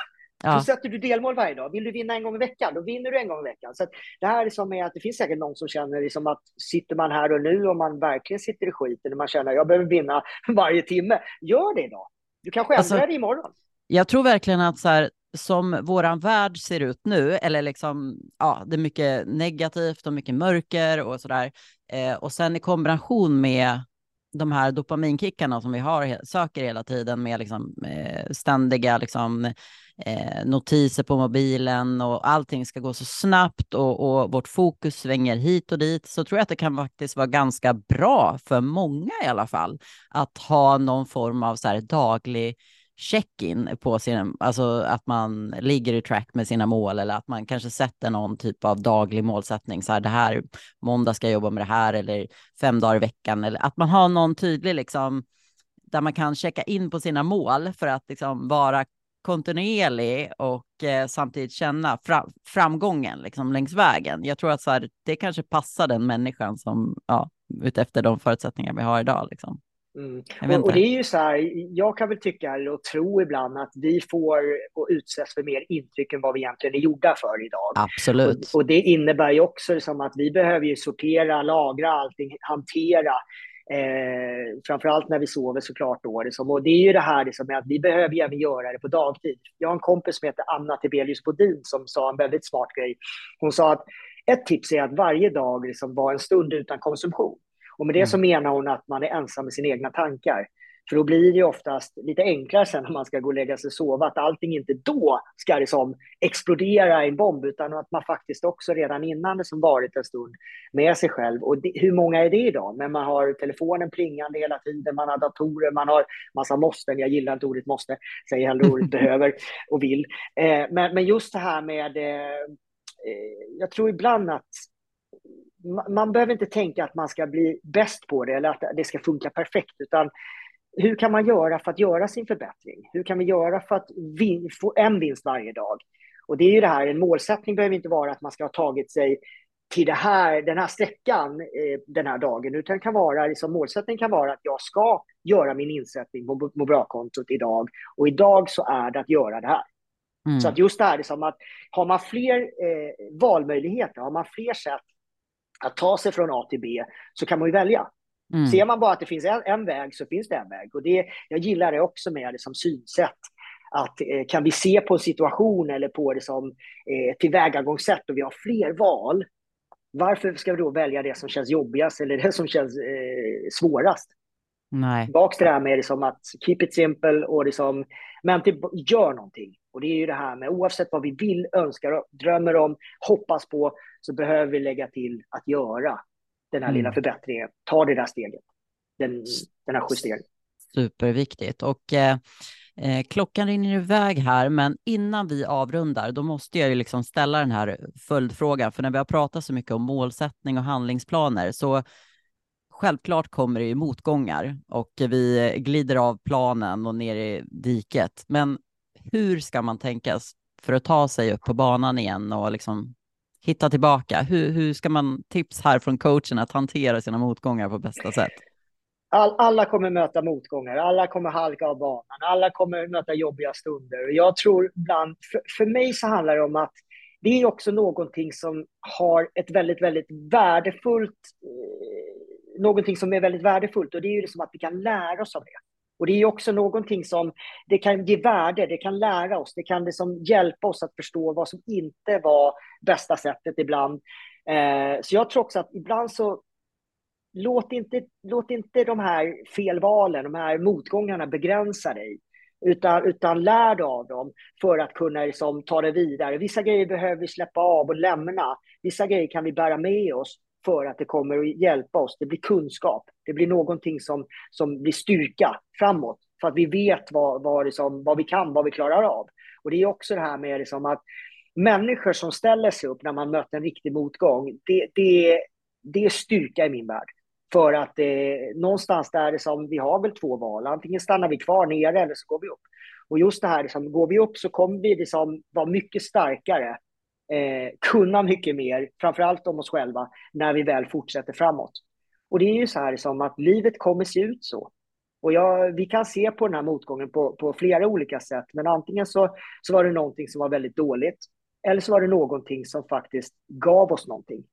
Ja. Så sätter du delmål varje dag. Vill du vinna en gång i veckan, då vinner du en gång i veckan. Så det här är som är att det finns säkert någon som känner liksom att sitter man här och nu och man verkligen sitter i skiten och man känner att jag behöver vinna varje timme. Gör det då. Du kanske ändrar alltså, det imorgon.
Jag tror verkligen att så här, som våran värld ser ut nu, eller liksom, ja, det är mycket negativt och mycket mörker och sådär. Eh, och sen i kombination med de här dopaminkickarna som vi har, söker hela tiden med liksom, eh, ständiga liksom, eh, notiser på mobilen och allting ska gå så snabbt och, och, vårt fokus svänger hit och dit, så tror jag att det kan faktiskt vara ganska bra för många i alla fall att ha någon form av så här daglig check-in på sin, alltså att man ligger i track med sina mål eller att man kanske sätter någon typ av daglig målsättning. Så här, det här måndag ska jag jobba med det här eller fem dagar i veckan eller att man har någon tydlig liksom där man kan checka in på sina mål för att liksom vara kontinuerlig och eh, samtidigt känna fra, framgången liksom längs vägen. Jag tror att så här, det kanske passar den människan som, ja, utefter de förutsättningar vi har idag. Liksom.
Mm. Och, och, det är ju så här, jag kan väl tycka och tro ibland att vi får och utsätts för mer intryck än vad vi egentligen är gjorda för idag.
Absolut.
Och, och det innebär ju också som att vi behöver ju sortera, lagra allting, hantera. Eh, framförallt när vi sover såklart då. Liksom. Och det är ju det här liksom, att vi behöver ju även göra det på dagtid. Jag har en kompis som heter Anna Tibelius Bodin som sa en väldigt smart grej. Hon sa att ett tips är att varje dag liksom var en stund utan konsumtion. Och med det så mm. menar hon att man är ensam med sina egna tankar. För då blir det oftast lite enklare sen när man ska gå och lägga sig och sova, att allting inte då ska liksom explodera i en bomb, utan att man faktiskt också redan innan det som varit en stund med sig själv. Och det, hur många är det idag? Men man har telefonen plingande hela tiden, man har datorer, man har massa måsten. Jag gillar inte ordet måste, säger hellre ordet behöver och vill. Eh, men, men just det här med, eh, eh jag tror ibland att man behöver inte tänka att man ska bli bäst på det eller att det ska funka perfekt, utan hur kan man göra för att göra sin förbättring? Hur kan vi göra för att vin, få en vinst varje dag? Och det är ju det här, en målsättning behöver inte vara att man ska ha tagit sig till här, den här sträckan eh, den här dagen, utan kan vara, liksom, målsättningen kan vara att jag ska göra min insättning på må bra-kontot idag och idag så är det att göra det här. Mm. Så att just det här, liksom att har man fler eh, valmöjligheter, har man fler sätt att ta sig från A till B så kan man ju välja. Mm. Ser man bara att det finns en, en, väg så finns det en väg. Och det, jag gillar det också med det som synsätt. Att eh, kan vi se på en situation eller på det som eh, tillvägagångssätt och vi har fler val, varför ska vi då välja det som känns jobbigast eller det som känns eh, svårast?
Nej.
Tillbaka till det här med liksom att keep it simple och liksom, men till, gör någonting. Och det är ju det här med oavsett vad vi vill, önskar, drömmer om, hoppas på, så behöver vi lägga till att göra den här mm. lilla förbättringen. Ta det där steget, den, den här justeringen.
Superviktigt. Och eh, eh, klockan rinner iväg här, men innan vi avrundar, då måste jag ju liksom ställa den här följdfrågan, för när vi har pratat så mycket om målsättning och handlingsplaner, så självklart kommer det ju motgångar och vi glider av planen och ner i diket. Men hur ska man tänka för att ta sig upp på banan igen och liksom hitta tillbaka? Hur, hur ska man tips här från coachen att hantera sina motgångar på bästa sätt?
All, alla kommer möta motgångar, alla kommer halka av banan, alla kommer möta jobbiga stunder. Jag tror ibland, för, för mig så handlar det om att det är också någonting som har ett väldigt, väldigt värdefullt, eh, någonting som är väldigt värdefullt och det är ju liksom att vi kan lära oss av det. Och det är också någonting som det kan ge värde, det kan lära oss, det kan liksom hjälpa oss att förstå vad som inte var bästa sättet ibland. Eh, så jag tror också att ibland så låt inte, låt inte de här felvalen, de här motgångarna begränsa dig. Utan, utan lär dig av dem för att kunna liksom, ta det vidare. Vissa grejer behöver vi släppa av och lämna. Vissa grejer kan vi bära med oss för att det kommer att hjälpa oss. Det blir kunskap. Det blir någonting som, som blir styrka framåt. För att vi vet vad, vad, liksom, vad vi kan, vad vi klarar av. Och det är också det här med liksom att människor som ställer sig upp när man möter en riktig motgång, det, det, det är styrka i min värld. För att eh, någonstans där det som, vi har väl två val, antingen stannar vi kvar nere eller så går vi upp. Och just det här, liksom, går vi upp så kommer vi liksom vara mycket starkare, eh, kunna mycket mer, framförallt om oss själva, när vi väl fortsätter framåt. Och det är ju så här som att livet kommer se ut så. Och jag, vi kan se på den här motgången på, på flera olika sätt, men antingen så, så var det någonting som var väldigt dåligt, eller så var det någonting som faktiskt gav oss någonting.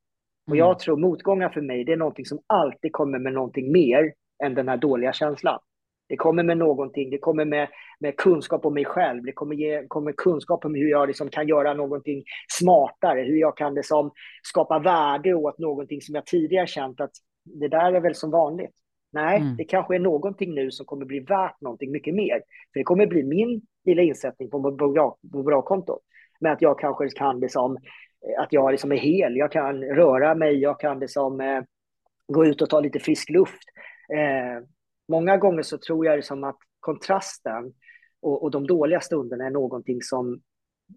Och jag mm. tror motgångar för mig, det är någonting som alltid kommer med någonting mer än den här dåliga känslan. Det kommer med någonting, det kommer med, med kunskap om mig själv, det kommer ge kommer kunskap om hur jag liksom kan göra någonting smartare, hur jag kan liksom skapa värde åt någonting som jag tidigare känt att det där är väl som vanligt. Nej, mm. det kanske är någonting nu som kommer bli värt någonting mycket mer. För det kommer bli min lilla insättning på vårt bra konto. Men att jag kanske kan liksom att jag liksom är hel, jag kan röra mig, jag kan liksom, eh, gå ut och ta lite frisk luft. Eh, många gånger så tror jag liksom att kontrasten och, och, de dåliga stunderna är någonting som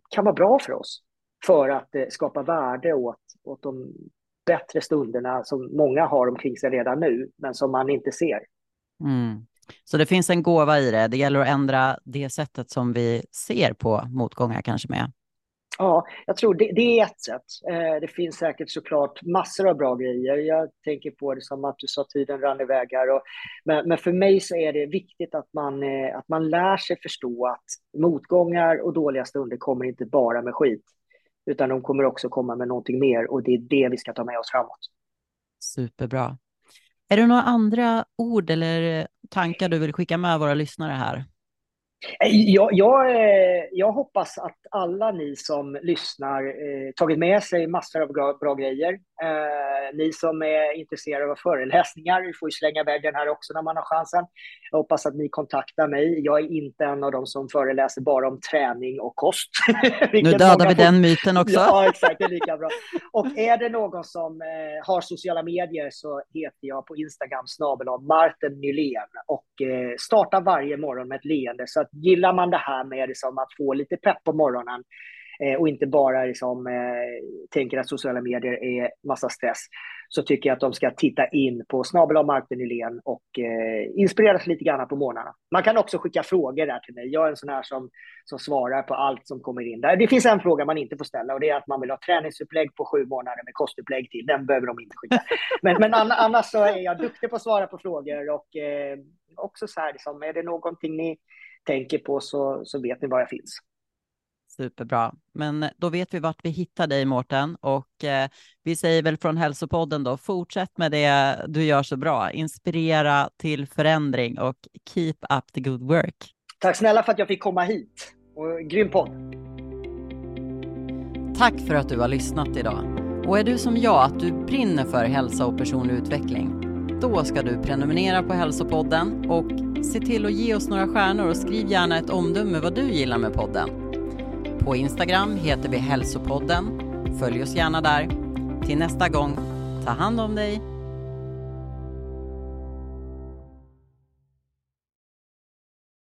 kan vara bra för oss för att eh, skapa värde åt, åt de bättre stunderna som många har omkring sig redan nu, men som man inte ser.
Mm. Så det finns en gåva i det. Det gäller att ändra det sättet som vi ser på motgångar kanske med.
Ja, jag tror det, det är ett sätt. Eh, det finns säkert såklart massor av bra grejer. Jag tänker på det som att du sa tiden rann iväg här. Och, men, men, för mig så är det viktigt att man, eh, att man lär sig förstå att motgångar och dåliga stunder kommer inte bara med skit, utan de kommer också komma med någonting mer och det är det vi ska ta med oss framåt.
Superbra. Är det några andra ord eller tankar du vill skicka med våra lyssnare här?
Jag, jag, eh, jag, hoppas att alla ni som lyssnar eh, tagit med sig massor av bra, bra grejer. Eh, ni som är intresserade av föreläsningar, får ju slänga iväg den här också när man har chansen. Jag hoppas att ni kontaktar mig. Jag är inte en av dem som föreläser bara om träning och kost.
nu dödar vi får... den myten också.
ja, exakt, det är lika bra. Och är det någon som eh, har sociala medier så heter jag på Instagram snabel Martin Nylén och eh, startar varje morgon med ett leende. Så att gillar man det här med liksom, att få lite pepp på morgonen och inte bara liksom, eh, tänker att sociala medier är massa stress, så tycker jag att de ska titta in på snabel Martin Nylén och eh, inspireras lite grann på morgnarna. Man kan också skicka frågor där till mig. Jag är en sån här som, som svarar på allt som kommer in. Där. Det finns en fråga man inte får ställa och det är att man vill ha träningsupplägg på sju månader med kostupplägg till. Den behöver de inte skicka. Men, men annars så är jag duktig på att svara på frågor och eh, också så här, liksom, är det någonting ni tänker på så, så vet ni var jag finns.
Superbra. Men då vet vi vart vi hittar dig, Mårten. Och eh, vi säger väl från Hälsopodden då, fortsätt med det du gör så bra. Inspirera till förändring och keep up the good work.
Tack snälla för att jag fick komma hit. Och, grym podd.
Tack för att du har lyssnat idag. Och är du som jag, att du brinner för hälsa och personlig utveckling? Då ska du prenumerera på Hälsopodden och se till att ge oss några stjärnor och skriv gärna ett omdöme vad du gillar med podden. På Instagram heter vi Hälsopodden. Följ oss gärna där. Till nästa gång, ta hand om dig